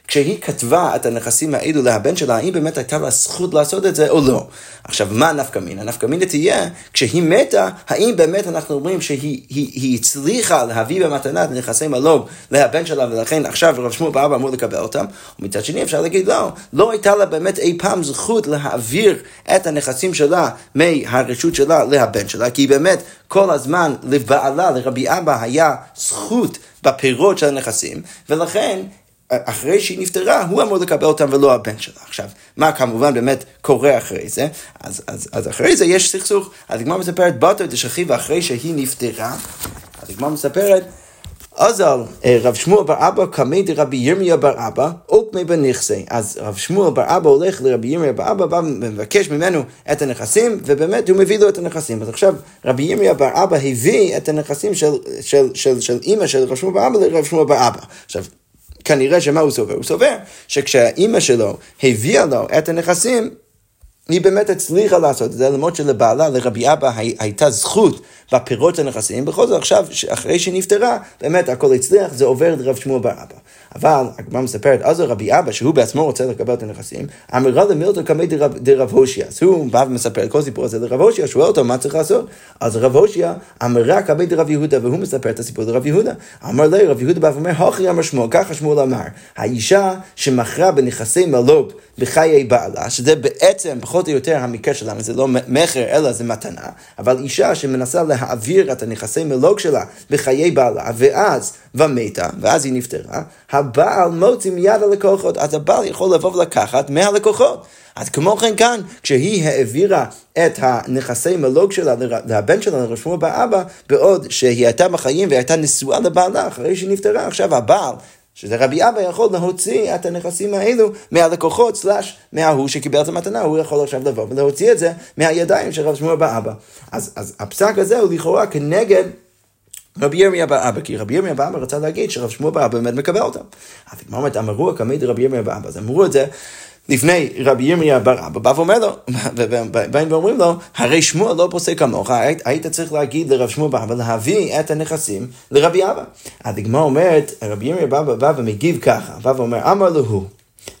כשהיא כתבה את הנכסים האלו לבן שלה, האם באמת הייתה לה זכות לעשות את זה או לא. עכשיו, מה נפקא מינה? נפקא מינה תהיה, כשהיא מתה, האם באמת אנחנו אומרים שהיא היא, היא הצליחה להביא במתנה את נכסי מלוג לבן שלה, ולכן עכשיו רב שמואל באבא אמור לקבל אותם? ומצד שני אפשר להגיד לא, לא הייתה לה באמת אי פעם זכות להעביר את הנכסים שלה מהרשות שלה לבן שלה, כי באמת כל הזמן לבעלה, לרבי אבא, היה זכות בפירות של הנכסים, ולכן אחרי שהיא נפטרה, הוא אמור לקבל אותם ולא הבן שלה. עכשיו, מה כמובן באמת קורה אחרי זה? אז, אז, אז אחרי זה יש סכסוך. אז הגמרא מספרת, בתו את השכיבה אחרי שהיא נפטרה, אז הגמרא מספרת, אזל אה, רב שמואל בר אבא קמי דרבי ירמיה בר אבא, אוקמי בנכסי. אז רב שמואל בר אבא הולך לרבי ירמיה בר אבא, בא ומבקש ממנו את הנכסים, ובאמת הוא מביא לו את הנכסים. אז עכשיו רבי ירמיה בר אבא הביא את הנכסים של, של, של, של, של אימא של רב שמואל בר אבא לרב שמואל בר אבא. עכשיו, כנראה שמה הוא סובר? הוא סובר שכשהאימא שלו הביאה לו את הנכסים, היא באמת הצליחה לעשות את זה, למרות שלבעלה, לרבי אבא, הייתה זכות בפירות הנכסים, בכל זאת עכשיו, אחרי שהיא נפטרה, באמת הכל הצליח, זה עובר לרב שמואל בר אבא. אבל הגמרא מספרת, אז רבי אבא, שהוא בעצמו רוצה לקבל את הנכסים, אמרה למילתו קמי דרב הושע. אז הוא בא ומספר את כל הסיפור הזה לרב הושע, שואל אותו מה צריך לעשות. אז רב הושע אמרה קמי דרב יהודה, והוא מספר את הסיפור לרב יהודה. אמר לי, רב יהודה בא ואומר, הוכי אמר שמואל, ככה שמואל אמר, האישה שמכרה בנכסי מלוג בחיי בעלה, שזה בעצם פחות או יותר המקרה שלנו, זה לא מכר אלא זה מתנה, אבל אישה שמנסה להעביר את הנכסי מלוג שלה בחיי בעלה, ואז ומתה, ואז היא נפטרה, הבעל מוציא מיד הלקוחות, אז הבעל יכול לבוא ולקחת מהלקוחות. אז כמו כן כאן, כשהיא העבירה את הנכסי מלוג שלה לבן שלה, לרשמו באבא, בעוד שהיא הייתה בחיים והיא הייתה נשואה לבעלה אחרי שהיא נפטרה, עכשיו הבעל שזה רבי אבא יכול להוציא את הנכסים האלו מהלקוחות סלאש מההוא שקיבל את המתנה, הוא יכול עכשיו לבוא ולהוציא את זה מהידיים של רב שמואל באבא. אז, אז הפסק הזה הוא לכאורה כנגד רבי ירמיה באבא, כי רבי ירמיה באבא רצה להגיד שרב שמואל באבא באמת מקבל אותם. אבל מה אומרת, אמרו הקמי רבי ירמיה באבא, אז אמרו את זה לפני רבי ירמיה בר אבא, בא ואומר לו, ובאים ואומרים לו, הרי שמואל לא פוסק כמוך, היית צריך להגיד לרב שמואל באבא להביא את הנכסים לרבי אבא. הדגמר אומרת, רבי ירמיה באבא בא ומגיב ככה, בא ואומר, אמר לו הוא.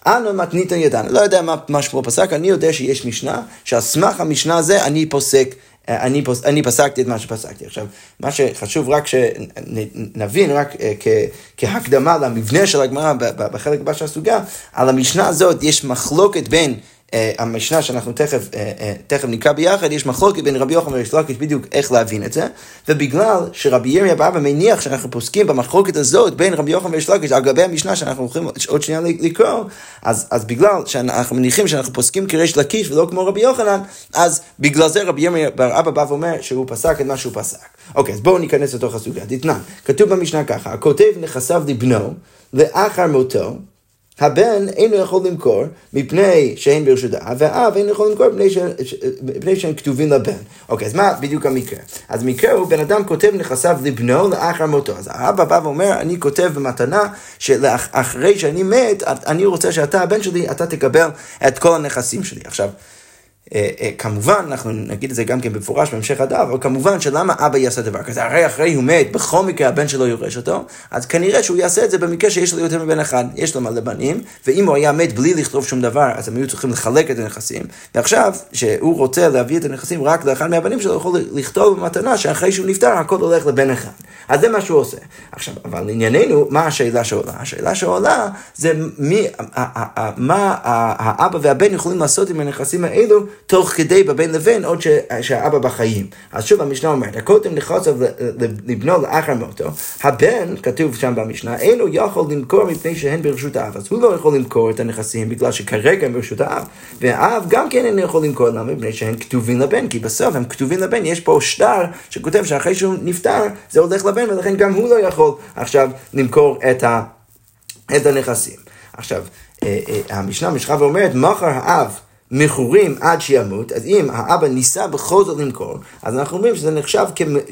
אנו מתנית ידענו, לא יודע מה, מה שמואל פסק, אני יודע שיש משנה, שעל סמך המשנה הזה אני פוסק אני, פוס, אני פסקתי את מה שפסקתי. עכשיו, מה שחשוב רק שנבין, רק אה, כ, כהקדמה למבנה של הגמרא בחלק הבא של הסוגיה, על המשנה הזאת יש מחלוקת בין המשנה שאנחנו תכף, uh, uh, תכף נקרא ביחד, יש מחלוקת בין רבי יוחנן וריש בדיוק איך להבין את זה, ובגלל שרבי ירמיה באבא מניח שאנחנו פוסקים במחלוקת הזאת בין רבי יוחנן וריש לקיש על גבי המשנה שאנחנו הולכים עוד שנייה לקרוא, אז, אז בגלל שאנחנו מניחים שאנחנו פוסקים כריש לקיש ולא כמו רבי יוחנן, אז בגלל זה רבי ירמיה באבא בא ואומר שהוא פסק את מה שהוא פסק. אוקיי, אז בואו ניכנס לתוך הסוגיה. דתנן, כתוב במשנה ככה, הכותב נכסיו לבנו לאחר מותו הבן אינו יכול למכור מפני שאין ברשות האב, והאב אינו יכול למכור מפני, ש... מפני שהם כתובים לבן. אוקיי, אז מה בדיוק המקרה? אז המקרה הוא בן אדם כותב נכסיו לבנו לאחר מותו. אז האבא בא ואומר, אני כותב במתנה שאחרי שאני מת, אני רוצה שאתה, הבן שלי, אתה תקבל את כל הנכסים שלי. עכשיו, כמובן, אנחנו נגיד את זה גם כן במפורש בהמשך הדף, אבל כמובן שלמה אבא יעשה דבר כזה? הרי אחרי הוא מת, בכל מקרה הבן שלו יורש אותו, אז כנראה שהוא יעשה את זה במקרה שיש לו יותר מבן אחד, יש לו מלא בנים, ואם הוא היה מת בלי לכתוב שום דבר, אז הם היו צריכים לחלק את הנכסים, ועכשיו, שהוא רוצה להביא את הנכסים רק לאחד מהבנים שלו, יכול לכתוב במתנה שאחרי שהוא נפטר, הכל הולך לבן אחד. אז זה מה שהוא עושה. עכשיו, אבל לענייננו, מה השאלה שעולה? השאלה שעולה זה מי, מה האבא והבן יכולים לעשות עם הנכסים האלו תוך כדי בבין לבין עוד שהאבא בחיים. אז שוב המשנה אומרת, הקודם נכנס לבנו לאחר מותו, הבן, כתוב שם במשנה, אינו יכול למכור מפני שהן ברשות האב. אז הוא לא יכול למכור את הנכסים בגלל שכרגע הם ברשות האב. והאב גם כן אינו יכול למכור למה? מפני שהם כתובים לבן, כי בסוף הם כתובים לבן, יש פה שטר שכותב שאחרי שהוא נפטר זה הולך לבן, ולכן גם הוא לא יכול עכשיו למכור את, ה, את הנכסים. עכשיו, אה, אה, המשנה משכה ואומרת, מחר האב מכורים עד שימות, אז אם האבא ניסה בכל זאת למכור, אז אנחנו אומרים שזה נחשב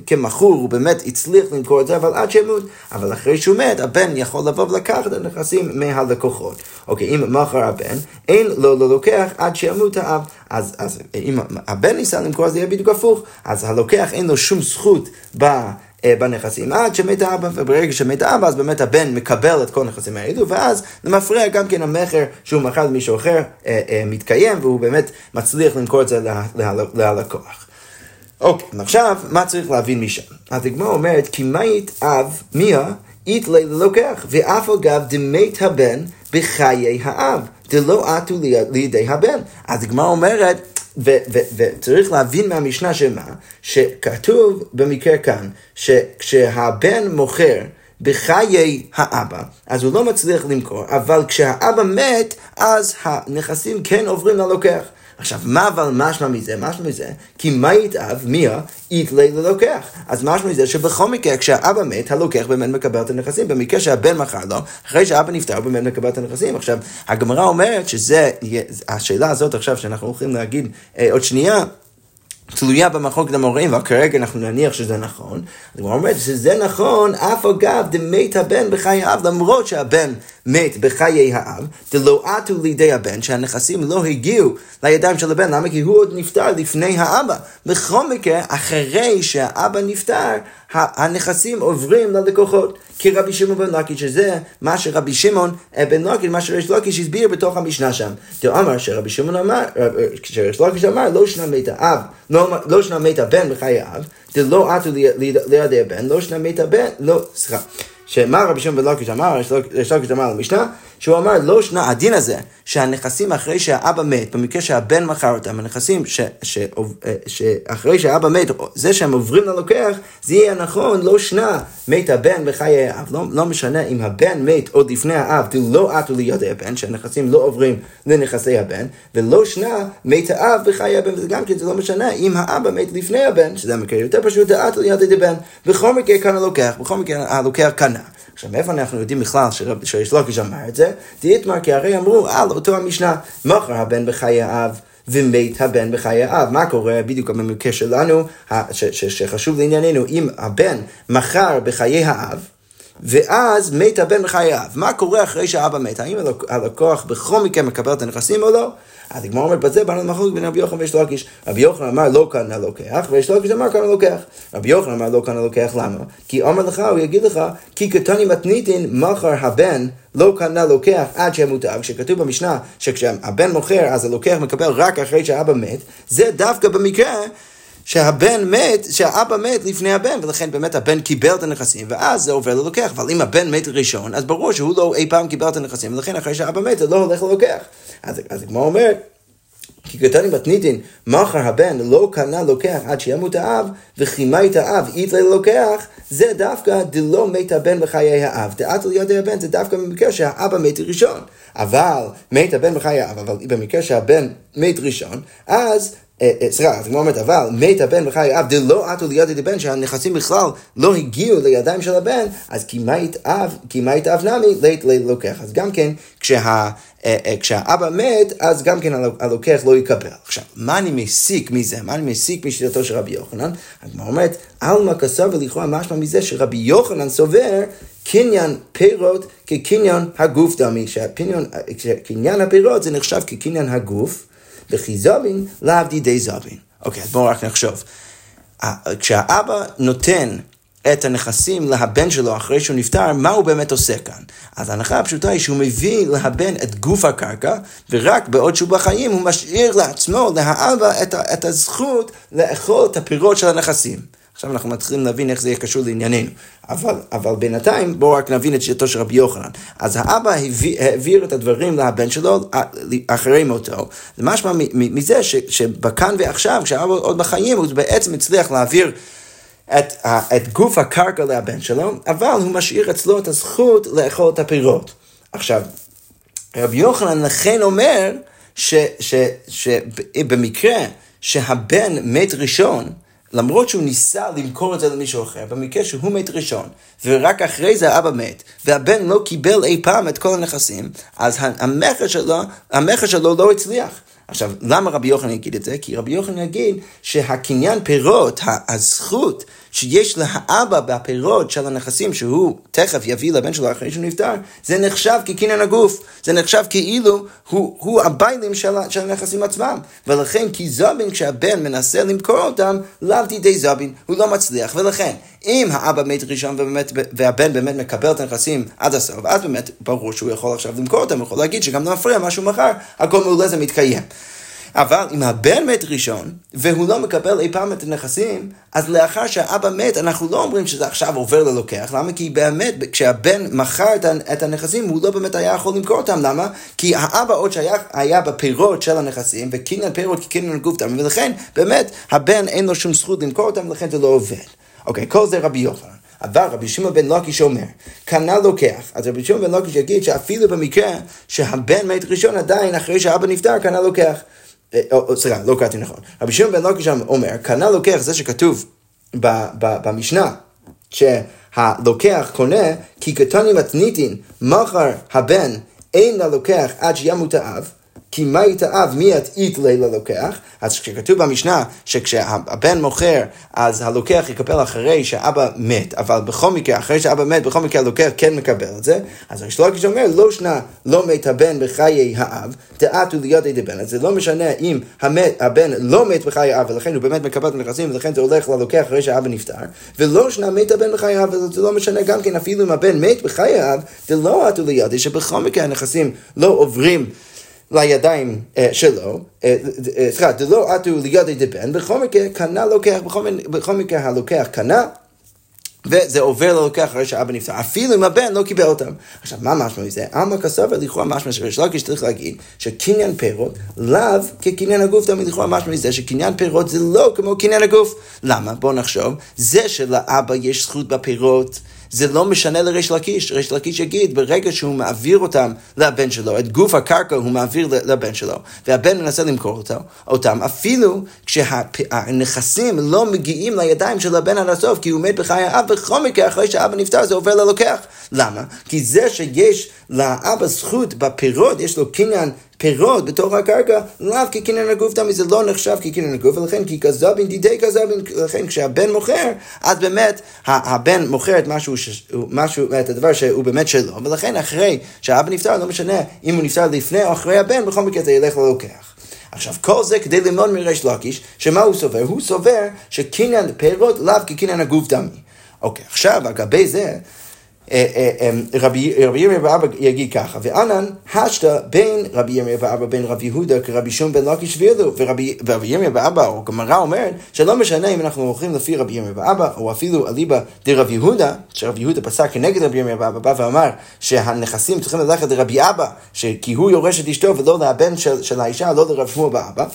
כמכור, הוא באמת הצליח למכור את זה, אבל עד שימות. אבל אחרי שהוא מת, הבן יכול לבוא ולקחת את הנכסים מהלקוחות. אוקיי, אם מכר הבן, אין לו לא לוקח עד שימות האב. אז, אז אם הבן ניסה למכור, זה יהיה בדיוק הפוך. אז הלוקח אין לו שום זכות ב... אה, בנכסים עד שמת האבא, וברגע שמת האבא אז באמת הבן מקבל את כל הנכסים האלו, ואז זה מפריע גם כן המכר שהוא מכר למישהו אחר אה, אה, מתקיים, והוא באמת מצליח למכור את זה ללקוח. אוקיי, עכשיו, מה צריך להבין משם? הגמרא אומרת, כי מית אב מיה איתלי ללוקח, ואף אגב דמת הבן בחיי האב, דלא עטו לידי הבן. הגמרא אומרת, וצריך להבין מהמשנה שמה, שכתוב במקרה כאן, שכשהבן מוכר בחיי האבא, אז הוא לא מצליח למכור, אבל כשהאבא מת, אז הנכסים כן עוברים ללוקח. עכשיו, מה אבל משמע מזה? משמע מזה, כי מה יתאב מיה איתלי ללוקח. אז משמע מזה שבכל מקרה, כשהאבא מת, הלוקח באמת מקבל את הנכסים. במקרה שהבן מכר לו, אחרי שהאבא נפטר, הוא באמת מקבל את הנכסים. עכשיו, הגמרא אומרת שזה, השאלה הזאת עכשיו שאנחנו הולכים להגיד אה, עוד שנייה, תלויה במחלוקת המוראים, כרגע אנחנו נניח שזה נכון. הוא אומר שזה נכון, אף אגב דמת הבן בחיי האב, למרות שהבן מת בחיי האב, דלא עטו לידי הבן, שהנכסים לא הגיעו לידיים של הבן, למה? כי הוא עוד נפטר לפני האבא. בכל מקרה, אחרי שהאבא נפטר, הנכסים עוברים ללקוחות. כי רבי שמעון בן לקיש, שזה מה שרבי שמעון אה, בן לקיש, מה שריש לקיש הסביר בתוך המשנה שם. אמר שרבי שמעון אמר, אה, שריש לקיש אמר, לא שנה מת האב, לא, לא שנה מת הבן בחיי האב, דלא עטו לידי הבן, לא שנה מת הבן, לא, סליחה. שמה רבי שמעון בן לקיש אמר, ריש לקיש אמר למשנה, שהוא אמר, לא שנה, הדין הזה, שהנכסים אחרי שהאבא מת, במקרה שהבן מכר אותם, הנכסים ש, ש, אה, שאחרי שהאבא מת, זה שהם עוברים ללוקח, זה יהיה נכון, לא שנה, מת הבן בחיי האב. לא, לא משנה אם הבן מת עוד לפני האב, זה לא עטו לידי הבן, שהנכסים לא עוברים לנכסי הבן, ולא שנה, מת האב בחיי הבן, וזה גם כן, זה לא משנה אם האבא מת לפני הבן, שזה המקרה יותר פשוט, עטו לידי הבן. בכל מקרה כאן הלוקח, בכל מקרה הלוקח קנה. עכשיו, מאיפה אנחנו יודעים בכלל שיש לוקיש אמר את זה? דיתמר, כי הרי אמרו על אותו המשנה, מכר הבן בחיי האב. ומת הבן בחיי האב. מה קורה בדיוק במקרה שלנו, שחשוב לענייננו, אם הבן מכר בחיי האב, ואז מת הבן בחיי האב. מה קורה אחרי שהאבא מת? האם הלקוח בכל מקרה מקבל את הנכסים או לא? אז הגמרא אומרת, בזה באנו למחלוקת בין רבי יוחנן ויש לוקיש. רבי יוחנן אמר לא כאן הלוקח, ויש לוקיש אמר כאן הלוקח. רבי יוחנן אמר לא כאן הלוקח, למה? כי אומר לך, הוא יגיד לך, כי קטני מתניתין מכר הבן לא קנה לוקח עד שימות האב. כשכתוב במשנה שכשהבן מוכר אז הלוקח מקבל רק אחרי שהאבא מת, זה דווקא במקרה שהבן מת, שהאבא מת לפני הבן, ולכן באמת הבן קיבל את הנכסים, ואז זה עובר ללוקח. אבל אם הבן מת ראשון, אז ברור שהוא לא אי פעם קיבל את הנכסים, ולכן אחרי שהאבא מת זה לא הולך ללוקח. אז הגמרא אומרת, כי קטני מתניתין, מחר הבן לא קנה לוקח עד שימות האב, וחימה את האב אית ללוקח, זה דווקא דלא מת הבן בחיי האב. דעת על ידי הבן זה דווקא במקרה שהאבא מת ראשון. אבל מת הבן בחיי האב, אבל במקרה שהבן מת ראשון, אז אה, אה, סליחה, אז כמו אומרת, אבל מת הבן בחיי האב, דלא עטו ליד הבן, שהנכסים בכלל לא הגיעו לידיים של הבן, אז כי מה יתאב, כי מה יתאב נמי, לית לוקח. אז גם כן, כשה... אה, כשהאבא מת, אז גם כן הלוקח לא יקבל. עכשיו, מה אני מסיק מזה? מה אני מסיק משיטתו של רבי יוחנן? הגמרא אומרת, עלמא כסר ולכאורה משמע מזה שרבי יוחנן סובר קניין פירות כקניין הגוף דמי, שקניין הפירות זה נחשב כקניין הגוף. וכי לאו דידי זבין. אוקיי, אז בואו רק נחשוב. כשהאבא נותן את הנכסים לבן שלו אחרי שהוא נפטר, מה הוא באמת עושה כאן? אז ההנחה הפשוטה היא שהוא מביא לבן את גוף הקרקע, ורק בעוד שהוא בחיים הוא משאיר לעצמו, לאבא, את, את הזכות לאכול את הפירות של הנכסים. עכשיו אנחנו מתחילים להבין איך זה יהיה קשור לענייננו. אבל, אבל בינתיים בואו רק נבין את שיטתו של רבי יוחנן. אז האבא הביא, העביר את הדברים לבן שלו אחרי מותו. זה משמע מזה שבכאן ועכשיו, כשהאבא עוד בחיים, הוא בעצם הצליח להעביר את, את גוף הקרקע לבן שלו, אבל הוא משאיר אצלו את הזכות לאכול את הפירות. עכשיו, רבי יוחנן לכן אומר שבמקרה שהבן מת ראשון, למרות שהוא ניסה למכור את זה למישהו אחר, במקרה שהוא מת ראשון, ורק אחרי זה האבא מת, והבן לא קיבל אי פעם את כל הנכסים, אז המכר שלו, המכר שלו לא הצליח. עכשיו, למה רבי יוחנן יגיד את זה? כי רבי יוחנן יגיד שהקניין פירות, הזכות שיש לאבא בפירות של הנכסים שהוא תכף יביא לבן שלו אחרי שהוא נפטר, זה נחשב כקניין הגוף, זה נחשב כאילו הוא, הוא הביילים של, של הנכסים עצמם. ולכן כי זבין כשהבן מנסה למכור אותם, לאו תידי זבין, הוא לא מצליח. ולכן, אם האבא מת ראשון ובאמת, והבן באמת מקבל את הנכסים עד הסוף, אז באמת ברור שהוא יכול עכשיו למכור אותם, הוא יכול להגיד שגם לא מפריע מה שהוא מכר, הכל מעולה זה מתקיים. אבל אם הבן מת ראשון, והוא לא מקבל אי פעם את הנכסים, אז לאחר שהאבא מת, אנחנו לא אומרים שזה עכשיו עובר ללוקח. למה? כי באמת, כשהבן מכר את הנכסים, הוא לא באמת היה יכול למכור אותם. למה? כי האבא עוד שהיה בפירות של הנכסים, וקניין פירות כקניין גוף דם, ולכן באמת הבן אין לו שום זכות למכור אותם, ולכן זה לא עובד. אוקיי, כל זה רבי יוחנן. אבל רבי שמעון בן לוקיש אומר, כנ"ל לוקח. אז רבי שמעון בן לוקיש יגיד שאפילו במקרה שהבן מת ראשון עדיין אחרי שהאבא נפטר, כנ"ל לוקח. אה, סליחה, לא קראתי נכון. רבי שמעון בן לוקיש אומר, כנ"ל לוקח זה שכתוב במשנה, שהלוקח קונה, כי קטני מתניתין, מחר הבן אין ללוקח עד שימות האב, כי מה יתאב מי יתאית לילה לוקח, אז כשכתוב במשנה שכשהבן מוכר, אז הלוקח יקבל אחרי שאבא מת, אבל בכל מקרה, אחרי שאבא מת, בכל מקרה הלוקח כן מקבל את זה, אז השלוקיש אומר, לא שנה לא מת הבן בחיי האב, דעתו לידי דבן, אז זה לא משנה אם המת, הבן לא מת בחיי האב, ולכן הוא באמת מקבל את הנכסים, ולכן זה הולך ללוקח אחרי שאבא נפטר, ולא שנה מת הבן בחיי האב, וזה לא משנה גם כן, אפילו אם הבן מת בחיי האב, זה לא עתו לידי, שבכל מקרה הנכסים לא עוברים לידיים אה, שלו, אה, אה, סליחה, דלא עטו לידי דבן, בכל מקרה קנה לוקח, בכל מקרה הלוקח קנה, וזה עובר ללוקח אחרי שאבא נפטר, אפילו אם הבן לא קיבל אותם. עכשיו, מה משמע מזה? עלמא כסבר לכאורה משמע שריש לקיש צריך להגיד שקניין פירות לאו כקניין הגוף, תמיד לכאורה משמע מזה שקניין פירות זה לא כמו קניין הגוף. למה? בואו נחשוב, זה שלאבא יש זכות בפירות. זה לא משנה לריש לקיש. ריש לקיש יגיד, ברגע שהוא מעביר אותם לבן שלו, את גוף הקרקע הוא מעביר לבן שלו, והבן מנסה למכור אותו, אותם, אפילו כשהנכסים לא מגיעים לידיים של הבן עד הסוף, כי הוא מת בחיי האב, בכל מקרה, אחרי שהאבא נפטר, זה עובר ללוקח. למה? כי זה שיש לאבא זכות בפירות, יש לו קניין פירות בתוך הקרקע, לאו כקניין הגוף דמי, זה לא נחשב כקניין הגוף, ולכן כי כזבין דידי כזבין, לכן כשהבן מוכר, אז באמת הבן מוכר את משהו, משהו, את הדבר שהוא באמת שלו, ולכן אחרי שהאבא נפטר, לא משנה אם הוא נפטר לפני או אחרי הבן, בכל מקרה זה ילך ללוקח. עכשיו, כל זה כדי ללמוד מריש לקיש, שמה הוא סובר? הוא סובר שקניין פירות לאו כקניין הגוף דמי. אוקיי, עכשיו, אגבי זה, רבי ירמיה ואבא יגיד ככה, וענן השתא בין רבי ירמיה ואבא בין רבי יהודה כרבי שום בן לקיש ואילו, ורבי ירמיה ואבא, או גמרא אומרת, שלא משנה אם אנחנו הולכים לפי רבי ירמיה ואבא, או אפילו אליבא דרבי יהודה, שרבי יהודה פסק כנגד רבי ירמיה ואבא, בא ואמר שהנכסים צריכים ללכת לרבי אבא, כי הוא יורש את אשתו ולא לבן של, האישה, לא לרב שמואל באבא.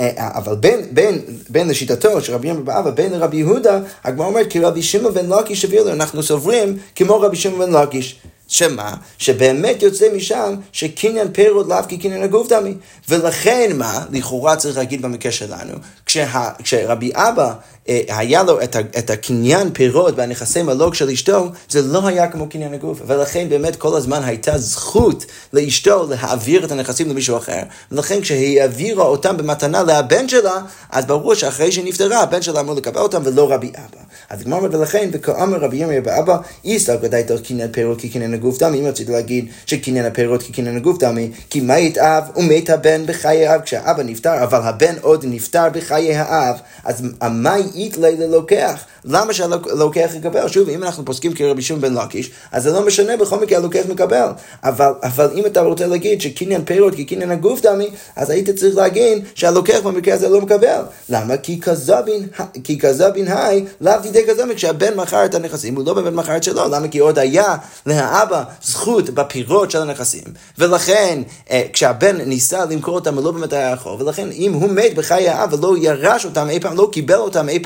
אה, אבל בין, בין, בין לשיטתו של רבי ימי באבא, בין לרבי יהודה, הגמרא אומרת כי רבי שמעון בן לקיש הביא לו, אנחנו סוברים כמו רבי שמעון בן לקיש. שמה? שבאמת יוצא משם שקניין פירות לאו כקניין הגוף דמי. ולכן מה? לכאורה צריך להגיד במקרה שלנו, כשה, כשרבי אבא אה, היה לו את, את הקניין פירות והנכסי מלוג של אשתו, זה לא היה כמו קניין הגוף. ולכן באמת כל הזמן הייתה זכות לאשתו להעביר את הנכסים למישהו אחר. ולכן כשהיא העבירה אותם במתנה לבן שלה, אז ברור שאחרי שהיא נפטרה, הבן שלה אמור לקבל אותם ולא רבי אבא. אז הגמרא אומרת, ולכן, וכאמר רבי ירמיה באבא, איסתא גדאי תוך קניין פירות כקניין הגוף דמי. אם רציתי להגיד שקניין הפירות כקניין הגוף דמי, כי מה יתאב ומת הבן בחיי האב כשהאבא נפטר, אבל הבן עוד נפטר בחיי האב, אז מה איתלי ללוקח. למה שהלוקח יקבל? שוב, אם אנחנו פוסקים כרבי שמעון בן לקיש, אז זה לא משנה, בכל מקרה הלוקח מקבל. אבל, אבל אם אתה רוצה להגיד שקניין פירות כקניין הגוף דמי, אז היית צריך להגיד שהלוקח במקרה הזה לא מקבל. למה? כי כזבין, כי היי, לאו תידי כזבין, כשהבן מכר את הנכסים, הוא לא באמת מכר את שלו. למה? כי עוד היה לאבא זכות בפירות של הנכסים. ולכן, אה, כשהבן ניסה למכור אותם, הוא לא באמת היה יכול. ולכן, אם הוא מת בחיי האב ולא ירש אותם אי פעם, לא קיבל אותם אי פעם,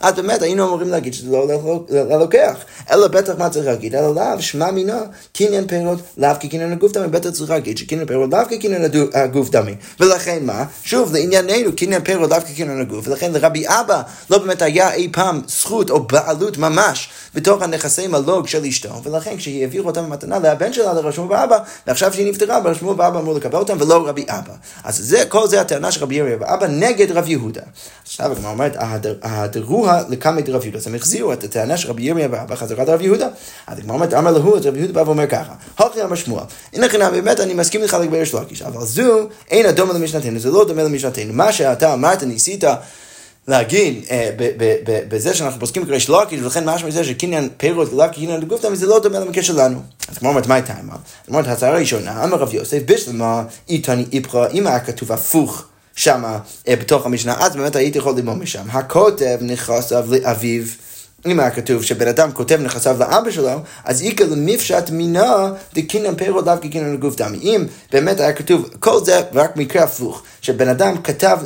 אז באמת היינו אמורים להגיד שזה לא ללוקח. אלא בטח מה צריך להגיד? אלא לאו, שמע מינה, קניין פירות, לאו כקניין הגוף דמי, בטח צריך להגיד שקניין פירות לאו כקניין הגוף דמי. ולכן מה? שוב, לענייננו, קניין פירות לאו כקניין הגוף, ולכן לרבי אבא לא באמת היה אי פעם זכות או בעלות ממש בתוך הנכסי מלוג של אשתו, ולכן כשהיא העבירה אותם במתנה לבן שלה לרשמו באבא, ועכשיו שהיא נפטרה, רשמו באבא אמור לקבל אותם ולא רבי אבא. אז זה, כל זה הטענה של רבי ירמיה ואבא נגד רב יהודה. עכשיו הגמרא אומרת, ההדרוה לקמא דרב יהודה, אז הם החזירו את הטענה של רבי ירמיה ואבא חזרת רב יהודה. אז הגמרא אומרת, אמר להו, אז רבי יהודה בא ואומר ככה, הוכי אמר שמואל, הנה חינם, באמת אני מסכים איתך לגבי ריש אבל זו אין הדומה למשנתנו, זה לא דומה למשנתנו. מה שאתה אמרת, ניסית להגיד אה, בזה שאנחנו פוסקים כריש לקיש, ולכן משמע מזה שקניין פירות ולאו קניין לגופתא, זה לא דומה למקרה שלנו. אז כמו אומרת, מה הייתה אמרה? אומרת, הצעה הראשונה, אמר רב יוסף, בשלמה איתני איפכא, אם היה כתוב הפוך שמה אה, בתוך המשנה, אז באמת הייתי יכול ללמוד משם. הכותב נכנס לאביו. אם היה כתוב שבן אדם כותב נכסיו לאבא שלו, אז איכא למפשט מינה דקינן פירו דווקא קינן לגוף דמי. אם באמת היה כתוב, כל זה רק מקרה הפוך, שבן אדם כתב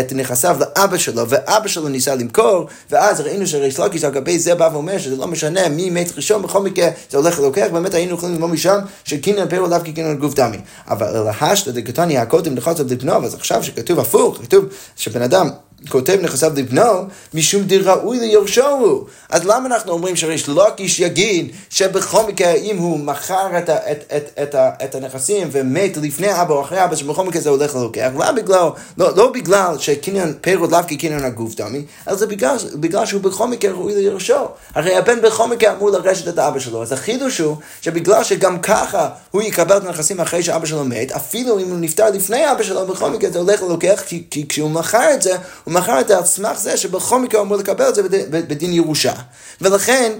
את נכסיו לאבא שלו, ואבא שלו ניסה למכור, ואז ראינו שריש לקיש על גבי זה בא ואומר שזה לא משנה מי מת ראשון, בכל מקרה זה הולך ללוקח, באמת היינו יכולים ללמוד משם שקינן פירו דווקא קינן לגוף דמי. אבל להשתא דקתני הקודם נכסיו לבנו, אז עכשיו שכתוב הפוך, כתוב שבן אדם כותב נכסיו לבנו, משום דראוי ליורשו הוא. אז למה אנחנו אומרים שריש לוקיש יגיד שבכל מקרה אם הוא מכר את, את, את, את, את הנכסים ומת לפני אבא או אחרי אבא, שבכל מקרה זה הולך ללוקח, למה בגלל, לא, לא בגלל שקניין פירות לאו כקניין הגוף דמי, אלא זה בגלל, בגלל שהוא בכל מקרה ראוי ליורשו. הרי הבן בכל מקרה אמור לרשת את אבא שלו, אז החידוש הוא שבגלל שגם ככה הוא יקבל את הנכסים אחרי שאבא שלו מת, אפילו אם הוא נפטר לפני אבא שלו, בכל מקרה זה הולך ללוקח, כי, כי כשהוא מכר את זה, הוא מכר את זה על זה שבכל מקרה הוא אמור לקבל את זה בדין ירושה. ולכן,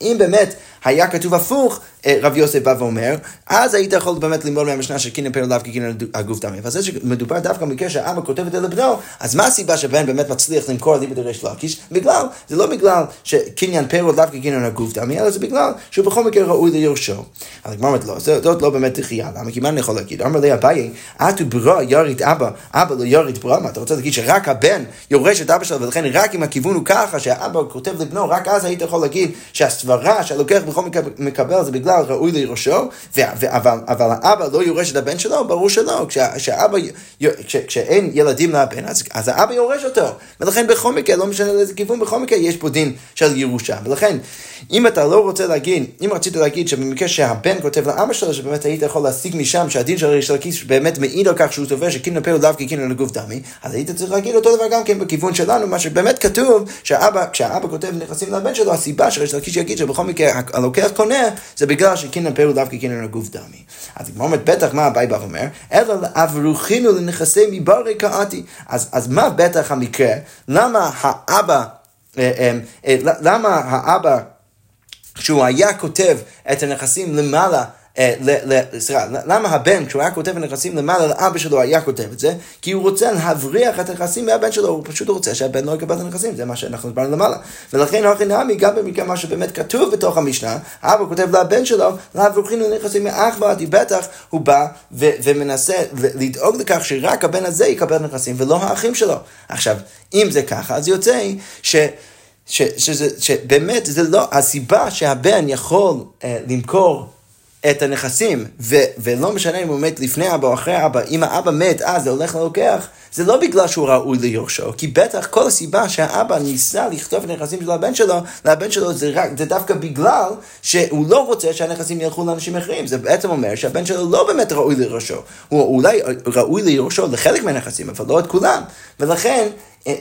אם באמת היה כתוב הפוך, אה, רב יוסף בא ואומר, אז היית יכול באמת ללמוד מהמשנה של קינן פרל לאו כקינן הגוף דמי. אבל זה שמדובר דווקא במקרה שהאבא כותב את זה לבנו, אז מה הסיבה שבן באמת מצליח למכור ליבא דריש לקיש? בגלל, זה לא בגלל שקניין פרל לאו כקינן הגוף דמי, אלא זה בגלל שהוא בכל מקרה ראוי ליורשו. אז הגמרא אומרת לא, זאת לא באמת דחייה, למה? כי מה אני יכול להגיד? אמר לי אביי, אתו ברא יוריד אבא, אבא לא יוריד ברא, מה אתה רוצה להגיד שרק הבן יורש את אבא שלו, ולכן רק אם הכיוון הוא ככה, שהאבא כותב לבנו, רק אז היית יכול להגיד שהסברה שהלוקח בכל מקבל זה בגלל ראוי לירושו, אבל, אבל האבא לא יורש את הבן שלו, ברור שלא. כשה, כשאבא, כש, כשאין ילדים לבן, אז, אז האבא יורש אותו. ולכן בכל מקרה, לא משנה לאיזה כיוון, בכל מקרה יש פה דין של ירושה. ולכן, אם אתה לא רוצה להגיד, אם רצית להגיד שבמקרה שהבן כותב לאבא שלו, שבאמת היית יכול להשיג משם שהדין של לקיס באמת מעיד על כך שהוא תובע שקינן פה דווקא קינן לגוף דמי, אז היית צריך להגיד אותו דבר גם כן בכיוון שלנו, מה שבאמת כתוב, שהאבא, כשהאבא כותב נכסים לבן שלו, הסיבה שריש לקיס יגיד שבכל מקרה הלוקח קונה, זה בגלל שקינן פה דווקא קינן לגוף דמי. אז הגמרא אומרת, בטח מה אביי בא ואומר, אלא אברוחינו לנכסי מברי קראתי. אז, אז מה בטח המקרה? למה האבא, אה, אה, אה, למה האבא כשהוא היה כותב את הנכסים למעלה סליחה, למה הבן, כשהוא היה כותב נכסים למעלה לאבא שלו, היה כותב את זה? כי הוא רוצה להבריח את הנכסים מהבן שלו, הוא פשוט רוצה שהבן לא יקבל את הנכסים, זה מה שאנחנו דיברנו למעלה. ולכן הכי נעמי, גם במקרה מה שבאמת כתוב בתוך המשנה, אבא כותב לבן שלו, להבריחים לנכסים מאח ועדי, בטח הוא בא ומנסה לדאוג לכך שרק הבן הזה יקבל נכסים ולא האחים שלו. עכשיו, אם זה ככה, אז יוצא ש... ש, שזה, שבאמת זה לא, הסיבה שהבן יכול אה, למכור את הנכסים, ו, ולא משנה אם הוא מת לפני אבא או אחרי אבא, אם האבא מת אז זה הולך ללוקח, זה לא בגלל שהוא ראוי ליורשו, כי בטח כל הסיבה שהאבא ניסה לכתוב את הנכסים של הבן שלו, לבן שלו זה, רק, זה דווקא בגלל שהוא לא רוצה שהנכסים ילכו לאנשים אחרים. זה בעצם אומר שהבן שלו לא באמת ראוי ליורשו. הוא אולי ראוי ליורשו לחלק מהנכסים, אבל לא את כולם. ולכן אה,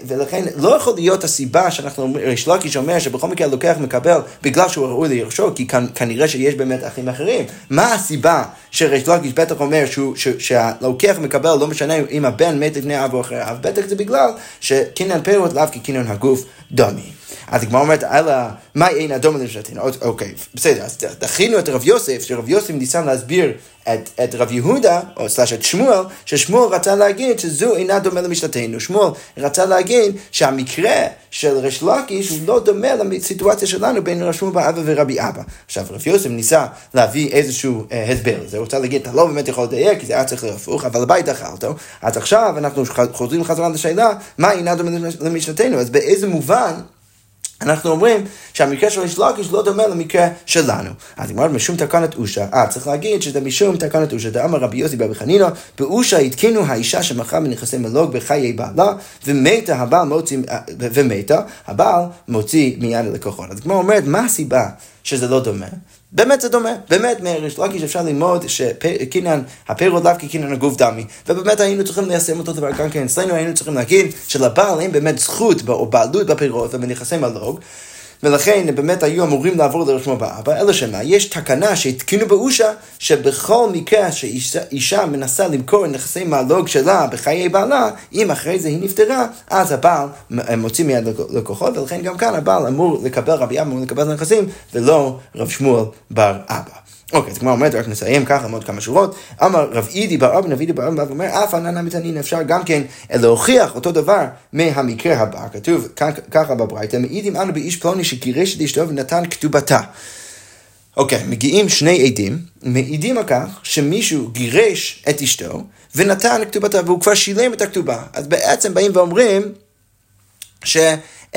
ולכן לא יכול להיות הסיבה שאנחנו, ריש לקיש אומר שבכל מקרה הלוקח מקבל בגלל שהוא ראוי לירשו, כי כנראה שיש באמת אחים אחרים. מה הסיבה שריש לקיש בטח אומר שהוא, ש, שהלוקח מקבל, לא משנה אם הבן מת לפני אב או אחרי אב, בטח זה בגלל שקינן פירות לאו כקינן הגוף דומי. אז הגמרא אומרת, אלא, מה אין אדום למשלתנו? אוקיי, בסדר, אז דחינו את רב יוסף, שרב יוסף ניסה להסביר את, את רב יהודה, או סלש את שמואל, ששמואל רצה להגיד שזו אינה דומה למשלתנו. שמואל רצה להגיד שהמקרה של ריש לקיש הוא לא דומה לסיטואציה שלנו בין רב שמואל באבא ורבי אבא. עכשיו, רב יוסף ניסה להביא איזשהו אה, הסבר לזה, הוא רוצה להגיד, אתה לא באמת יכול לדייק, כי זה היה צריך להיות הפוך, אבל הבית דחה אותו. אז עכשיו אנחנו חוזרים חזרה לשאלה, מה אינה דומה למשלתנו? אז באיזה מובן... אנחנו אומרים שהמקרה של ריש לקיש לא דומה למקרה שלנו. אז נגמר משום תקנת אושה, אה, צריך להגיד שזה משום תקנת אושה. דאמר רבי יוסי ברבי חנינא, באושה התקינו האישה שמכרה מנכסי מלוג בחיי בעלה, ומתה הבעל מוציא, אה, ומתה, הבעל מוציא מיד הלקוחות. אז כמו אומרת, מה הסיבה שזה לא דומה? באמת זה דומה, באמת מריש לקיש אפשר ללמוד שקינן, הפירות לאו כקינן הגוף דמי, ובאמת היינו צריכים ליישם אותו דבר גם כן אצלנו, היינו צריכים להגיד שלבעל אין באמת זכות או בעלות בפירות ובנכסי מלוג, ולכן באמת היו אמורים לעבור לרשמו באבא, אלא שמה, יש תקנה שהתקינו באושה, שבכל מקרה שאישה מנסה למכור נכסי מעלוג שלה בחיי בעלה, אם אחרי זה היא נפטרה, אז הבעל מוציא מיד לקוחות, ולכן גם כאן הבעל אמור לקבל, רבי אבא אמור לקבל את הנכסים, ולא רב שמואל בר אבא. אוקיי, אז כמו אומרת, רק נסיים ככה, עוד כמה שורות. אמר רב אידי בר אבן, אבידי בר אבן, ואומר, אף עננה מתנין, אפשר גם כן להוכיח אותו דבר מהמקרה הבא. כתוב ככה בברייתא, מעידים אנו באיש פלוני שגירש את אשתו ונתן כתובתה. אוקיי, מגיעים שני עדים, מעידים על כך שמישהו גירש את אשתו ונתן כתובתה, והוא כבר שילם את הכתובה. אז בעצם באים ואומרים, ש...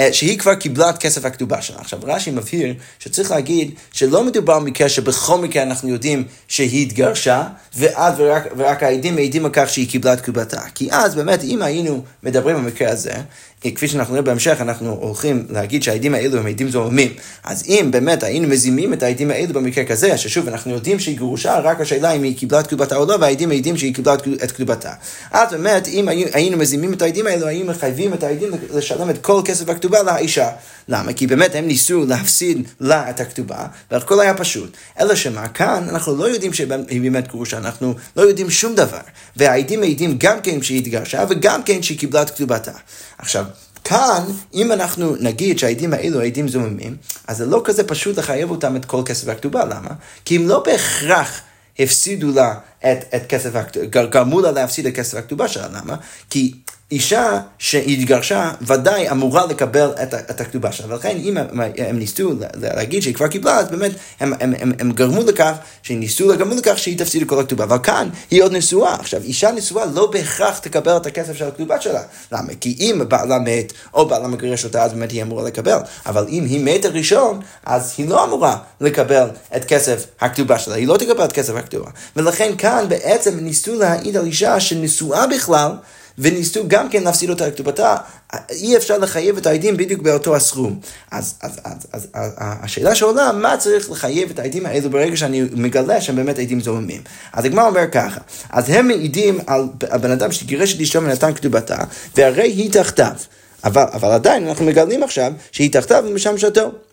אה, שהיא כבר קיבלה את כסף הכתובה שלה. עכשיו רש"י מבהיר שצריך להגיד שלא מדובר במקרה שבכל מקרה אנחנו יודעים שהיא התגרשה, ואז ורק, ורק העדים מעידים על כך שהיא קיבלה את כתובתה. כי אז באמת אם היינו מדברים במקרה הזה, כפי שאנחנו נראה בהמשך, אנחנו הולכים להגיד שהעדים האלו הם עדים זוהמים. אז אם באמת היינו מזימים את העדים האלו במקרה כזה, ששוב, אנחנו יודעים שהיא גרושה, רק השאלה אם היא קיבלה את כתובתה או לא, והעדים מעידים שהיא קיבלה את כתובתה. אז באמת, אם היינו מזימים את העדים האלו, היינו מחייבים את העדים לשלם את כל כסף הכתובה לאישה. למה? כי באמת הם ניסו להפסיד לה את הכתובה, והכל היה פשוט. אלא שמה, כאן אנחנו לא יודעים שהיא באמת גרושה, אנחנו לא יודעים שום דבר. והעדים מעידים גם כן שהיא התגרשה, וגם כן שהיא קיבלה את כתובתה. עכשיו, כאן, אם אנחנו נגיד שהעדים האלו עדים זוממים, אז זה לא כזה פשוט לחייב אותם את כל כסף הכתובה, למה? כי הם לא בהכרח הפסידו לה את, את כסף הכתובה, גרמו לה להפסיד את כסף הכתובה שלה, למה? כי אישה שהתגרשה ודאי אמורה לקבל את, את הכתובה שלה, ולכן אם הם, הם ניסו להגיד שהיא כבר קיבלה, אז באמת הם, הם, הם, הם גרמו לכך, שניסו לגרמו לכך שהיא תפסיד את כל הכתובה, אבל כאן היא עוד נשואה. עכשיו, אישה נשואה לא בהכרח תקבל את הכסף של הכתובה שלה. למה? כי אם בעלה מת, או בעלה מגרש אותה, אז באמת היא אמורה לקבל. אבל אם היא מתה ראשון, אז היא לא אמורה לקבל את כסף הכתובה שלה, היא לא תקבל את כסף הכתובה. ולכן כאן בעצם ניסו להעיד על אישה שנשואה בכלל, וניסו גם כן להפסיד אותה לכתובתה, אי אפשר לחייב את העדים בדיוק באותו הסכום. אז, אז, אז, אז, אז השאלה שעולה, מה צריך לחייב את העדים האלו ברגע שאני מגלה שהם באמת עדים זוממים? אז הגמר אומר ככה, אז הם מעידים על הבן אדם שגירש את אשתו ונתן כתובתה, והרי היא תחתיו. אבל, אבל עדיין אנחנו מגלים עכשיו שהיא תחתיו ומשם שתו. אה,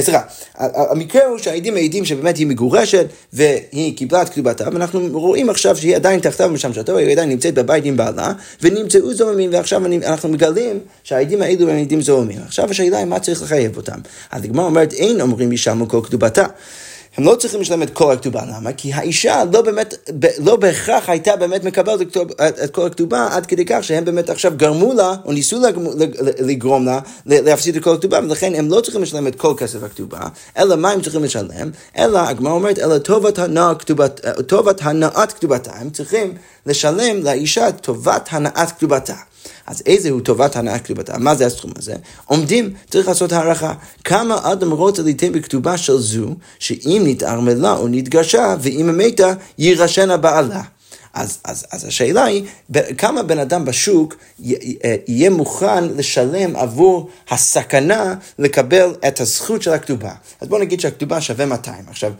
סליחה, המקרה הוא שהעדים מעידים שבאמת היא מגורשת והיא קיבלה את כתובתה, ואנחנו רואים עכשיו שהיא עדיין תחתיו משמשתו, היא עדיין נמצאת בבית עם בעלה, ונמצאו זוממים, ועכשיו אנחנו מגלים שהעדים האלו הם עדים זוממים. עכשיו השאלה היא מה צריך לחייב אותם. הגמרא אומרת, אין אומרים ישלמו כל כתובתה. הם לא צריכים לשלם את כל הכתובה, למה? כי האישה לא באמת, לא בהכרח הייתה באמת מקבלת את כל הכתובה עד כדי כך שהם באמת עכשיו גרמו לה, או ניסו לגרום לה להפסיד את כל הכתובה, ולכן הם לא צריכים לשלם את כל כסף הכתובה, אלא מה הם צריכים לשלם? אלא, הגמרא אומרת, אלא טובת הנעת כתובתה, טובת הנעת כתובתה, הם צריכים לשלם לאישה טובת הנעת כתובתה. אז איזה הוא טובת הנאה כתובתה? מה זה הסכום הזה? עומדים, צריך לעשות הערכה. כמה אדם רוצה ליתן בכתובה של זו, שאם נתערמלה או נתגרשה, ואם מתה, יירשנה בעלה. אז, אז, אז השאלה היא, כמה בן אדם בשוק יהיה מוכן לשלם עבור הסכנה לקבל את הזכות של הכתובה. אז בואו נגיד שהכתובה שווה 200. עכשיו,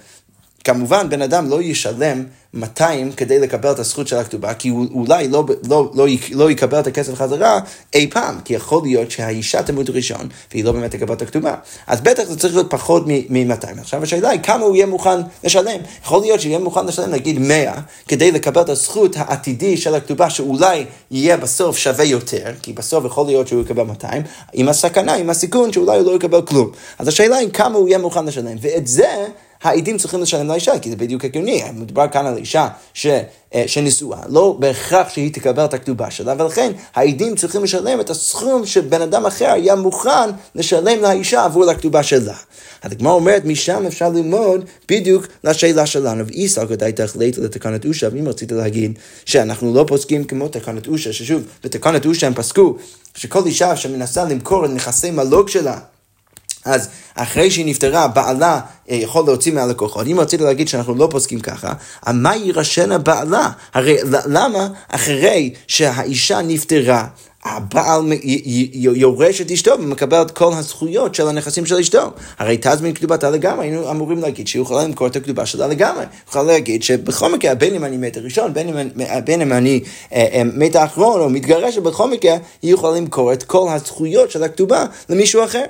כמובן, בן אדם לא ישלם 200 כדי לקבל את הזכות של הכתובה, כי הוא אולי לא, לא, לא, לא יקבל את הכסף חזרה אי פעם, כי יכול להיות שהאישה תמות ראשון, והיא לא באמת תקבל את הכתובה. אז בטח זה צריך להיות פחות מ-200. עכשיו השאלה היא כמה הוא יהיה מוכן לשלם. יכול להיות שיהיה מוכן לשלם נגיד 100, כדי לקבל את הזכות העתידי של הכתובה, שאולי יהיה בסוף שווה יותר, כי בסוף יכול להיות שהוא יקבל 200, עם הסכנה, עם הסיכון שאולי הוא לא יקבל כלום. אז השאלה היא כמה הוא יהיה מוכן לשלם, ואת זה... העדים צריכים לשלם לאישה, כי זה בדיוק הגיוני. מדובר כאן על אישה ש, אה, שנשואה, לא בהכרח שהיא תקבל את הכתובה שלה, ולכן העדים צריכים לשלם את הסכום שבן אדם אחר היה מוכן לשלם לאישה עבור הכתובה שלה. הגמרא אומרת, משם אפשר ללמוד בדיוק לשאלה שלנו. ואיסא כדאי תחליט לתקנת אושה, ואם רצית להגיד שאנחנו לא פוסקים כמו תקנת אושה, ששוב, בתקנת אושה הם פסקו שכל אישה שמנסה למכור את נכסי מלוג שלה, אז אחרי שהיא נפטרה, בעלה אה, יכול להוציא מהלקוחות. אם רצית להגיד שאנחנו לא פוסקים ככה, מה יירשנה בעלה? הרי למה אחרי שהאישה נפטרה, הבעל יורש את אשתו ומקבל את כל הזכויות של הנכסים של אשתו. הרי תזמין כתובתה לגמרי, היינו אמורים להגיד שהיא יכולה למכור את הכתובה שלה לגמרי. יכולה להגיד שבכל מקרה, בין אם אני מת הראשון, בין אם, בין אם אני אה, אה, מת האחרון או מתגרשת, בכל מקרה, היא יכולה למכור את כל הזכויות של הכתובה למישהו אחר.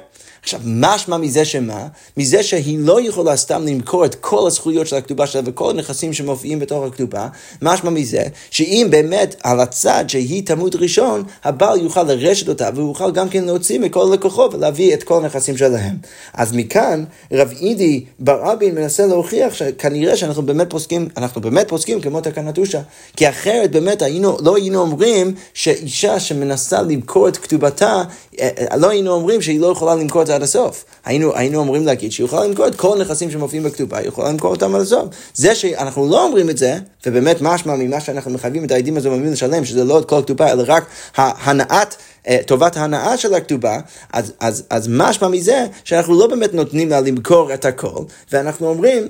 עכשיו, משמע מזה שמה? מזה שהיא לא יכולה סתם למכור את כל הזכויות של הכתובה שלה וכל הנכסים שמופיעים בתוך הכתובה, משמע מזה שאם באמת על הצד שהיא תמות ראשון, הבעל יוכל לרשת אותה והוא יוכל גם כן להוציא מכל הלקוחות ולהביא את כל הנכסים שלהם. אז מכאן רב אידי בר אבין מנסה להוכיח שכנראה שאנחנו באמת פוסקים, אנחנו באמת פוסקים כמו תקנת אושה. כי אחרת באמת היינו, לא היינו אומרים שאישה שמנסה למכור את כתובתה, אה, אה, לא היינו אומרים שהיא לא יכולה למכור את עד הסוף. היינו, היינו אומרים להגיד שהיא יכולה למכור את כל הנכסים שמופיעים בכתובה, היא יכולה למכור אותם עד הסוף. זה שאנחנו לא אומרים את זה, ובאמת משמע ממה שאנחנו מחייבים את העדים הזוממים לשלם, שזה לא את כל הכתובה, אלא רק ההנאת... אה, טובת ההנאה של הכתובה, אז, אז, אז משמע מזה שאנחנו לא באמת נותנים לה למכור את הכל, ואנחנו אומרים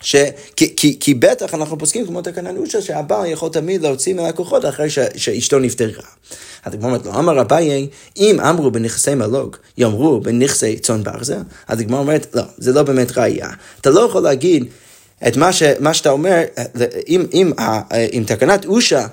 ש... כי, כי, כי בטח אנחנו פוסקים כמו תקנה נושה שהבעל יכול תמיד להוציא מהלקוחות אחרי ש... שאשתו נפטרה. אז הגמרא אומרת לו, אמר אביי, אם אמרו בנכסי מלוג, יאמרו בנכסי צאן ברזל, אז הגמרא אומרת, לא, זה לא באמת ראייה. אתה לא יכול להגיד את מה, ש... מה שאתה אומר, אם, אם, אם תקנת אושה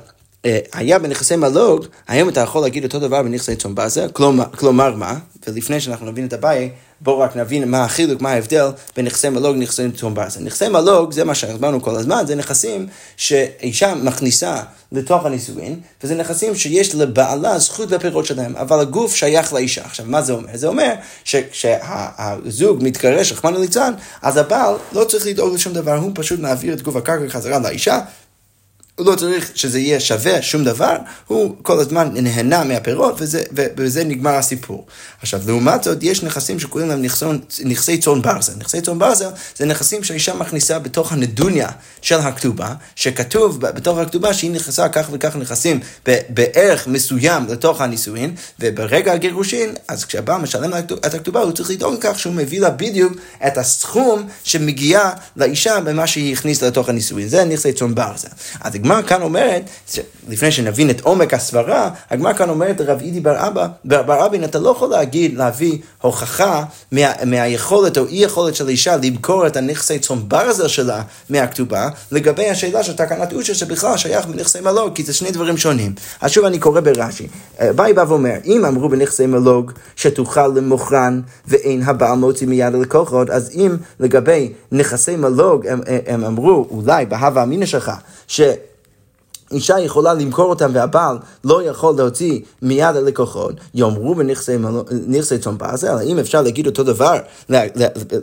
אה, היה בנכסי מלוג, היום אתה יכול להגיד אותו דבר בנכסי צאן באזל, כלומר, כלומר מה? ולפני שאנחנו נבין את הבעיה, בואו רק נבין מה החילוק, מה ההבדל בין נכסי מלוג לנכסי באזל. נכסי מלוג, זה מה שהסברנו כל הזמן, זה נכסים שאישה מכניסה לתוך הנישואין, וזה נכסים שיש לבעלה זכות בפירות שלהם, אבל הגוף שייך לאישה. עכשיו, מה זה אומר? זה אומר שכשהזוג מתגרש, רחמנא ליצלן, אז הבעל לא צריך לדאוג לשום דבר, הוא פשוט מעביר את גוף הקרקע חזרה לאישה. הוא לא צריך שזה יהיה שווה שום דבר, הוא כל הזמן נהנה מהפירות וזה, ובזה נגמר הסיפור. עכשיו, לעומת זאת, יש נכסים שקוראים להם נכסי צאן ברזל. נכסי צאן ברזל זה נכסים שהאישה מכניסה בתוך הנדוניה של הכתובה, שכתוב בתוך הכתובה שהיא נכנסה כך וכך נכסים בערך מסוים לתוך הנישואין, וברגע הגירושין, אז כשהבעל משלם את הכתובה, הוא צריך לדאוג לכך שהוא מביא לה בדיוק את הסכום שמגיע לאישה במה שהיא הכניסה לתוך הנישואין. זה נכסי צאן ברזל. הגמרא כאן אומרת, לפני שנבין את עומק הסברה, הגמרא כאן אומרת לרב אידי בר אבא, בר אבין, אתה לא יכול להגיד, להביא הוכחה מה, מהיכולת או אי יכולת של אישה למכור את הנכסי צאן ברזל שלה מהכתובה, לגבי השאלה של תקנת אושר שבכלל שייך בנכסי מלוג, כי זה שני דברים שונים. אז שוב אני קורא ברש"י. אה, באי בא ואומר, אם אמרו בנכסי מלוג שתוכל למוכרן ואין הבעל מוציא מיד הלקוחות, אז אם לגבי נכסי מלוג הם, הם אמרו, אולי בהווה אמינא שלך, ש... אישה יכולה למכור אותם והבעל לא יכול להוציא מיד הלקוחות, יאמרו בנכסי צאן ברזל, האם אפשר להגיד אותו דבר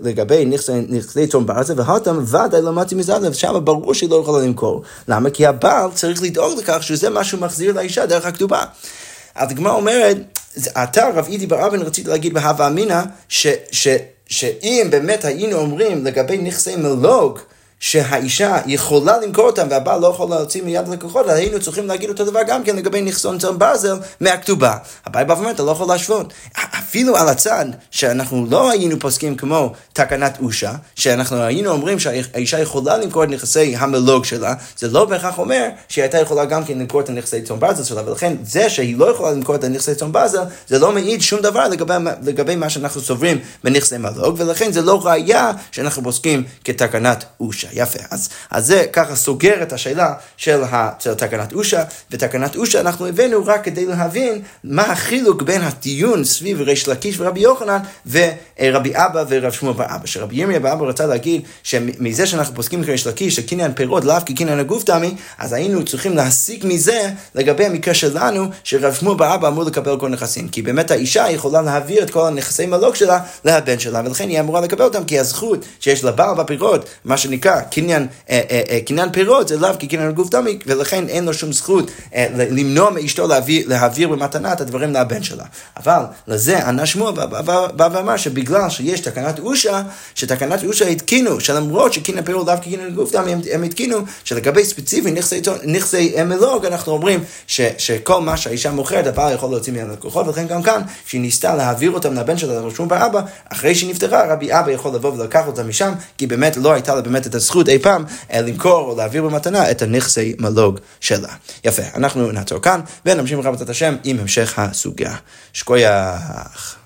לגבי נכסי צאן ברזל, והאטם ודאי לא מתאים מזלב, שם ברור שהיא לא יכולה למכור. למה? כי הבעל צריך לדאוג לכך שזה מה שהוא מחזיר לאישה דרך הכתובה. אז אומרת, אתה רב אידי בר אבן רצית להגיד בהווה אמינא, שאם באמת היינו אומרים לגבי נכסי מלוג, שהאישה יכולה למכור אותם והבעל לא יכול להוציא מיד לקוחות, אז היינו צריכים להגיד אותו דבר גם כן לגבי נכסון צאן ברזל מהכתובה. הבעל בא ואומר, אתה לא יכול להשוות. אפילו על הצד שאנחנו לא היינו פוסקים כמו תקנת אושה, שאנחנו היינו אומרים שהאישה יכולה למכור את נכסי המלוג שלה, זה לא בהכרח אומר שהיא הייתה יכולה גם כן למכור את הנכסי צאן ברזל שלה, ולכן זה שהיא לא יכולה למכור את הנכסי צאן ברזל, זה לא מעיד שום דבר לגבי, לגבי מה שאנחנו סוברים בנכסי מלוג, ולכן זה לא ראייה שאנחנו פוסקים כתקנת אושה. יפה. אז, אז זה ככה סוגר את השאלה של, ה, של תקנת אושה, ותקנת אושה אנחנו הבאנו רק כדי להבין מה החילוק בין הדיון סביב ריש לקיש ורבי יוחנן ורבי אבא ורב שמואל בר אבא. שרבי ירמיה בר אבא רצה להגיד שמזה שאנחנו פוסקים כריש לקיש, שקניין פירות לאו כקניין הגוף תמי, אז היינו צריכים להסיק מזה לגבי המקרה שלנו, שרב שמואל בר אבא אמור לקבל כל נכסים. כי באמת האישה יכולה להעביר את כל הנכסי מלוק שלה לבן שלה, ולכן היא אמורה לקבל אותם, כי הזכות שיש לבעל בפירות, מה שנקרא קניין, אה, אה, אה, קניין פירות זה לאו כקניין הגוף דמי, ולכן אין לו שום זכות למנוע מאשתו להעביר, להעביר במתנה את הדברים לבן שלה. אבל לזה ענה שמואל בא ואמר שבגלל שיש תקנת אושה, שתקנת אושה התקינו, שלמרות שקניין פירות לאו כקניין הגוף דמי, הם התקינו שלגבי ספציפי נכסי, נכסי מלוג, אנחנו אומרים ש, שכל מה שהאישה מוכרת, הבעל יכול להוציא מיד לקוחות, ולכן גם כאן, כשהיא ניסתה להעביר אותם לבן שלה, לרשום באבא, אחרי שהיא נפטרה, רבי אבא יכול לבוא ולקח אותם משם, כי באמת לא הייתה לה באמת את הזכות אי פעם למכור או להעביר במתנה את הנכסי מלוג שלה. יפה, אנחנו נעצור כאן ונמשיך ברבת השם עם המשך הסוגיה. שקוייך.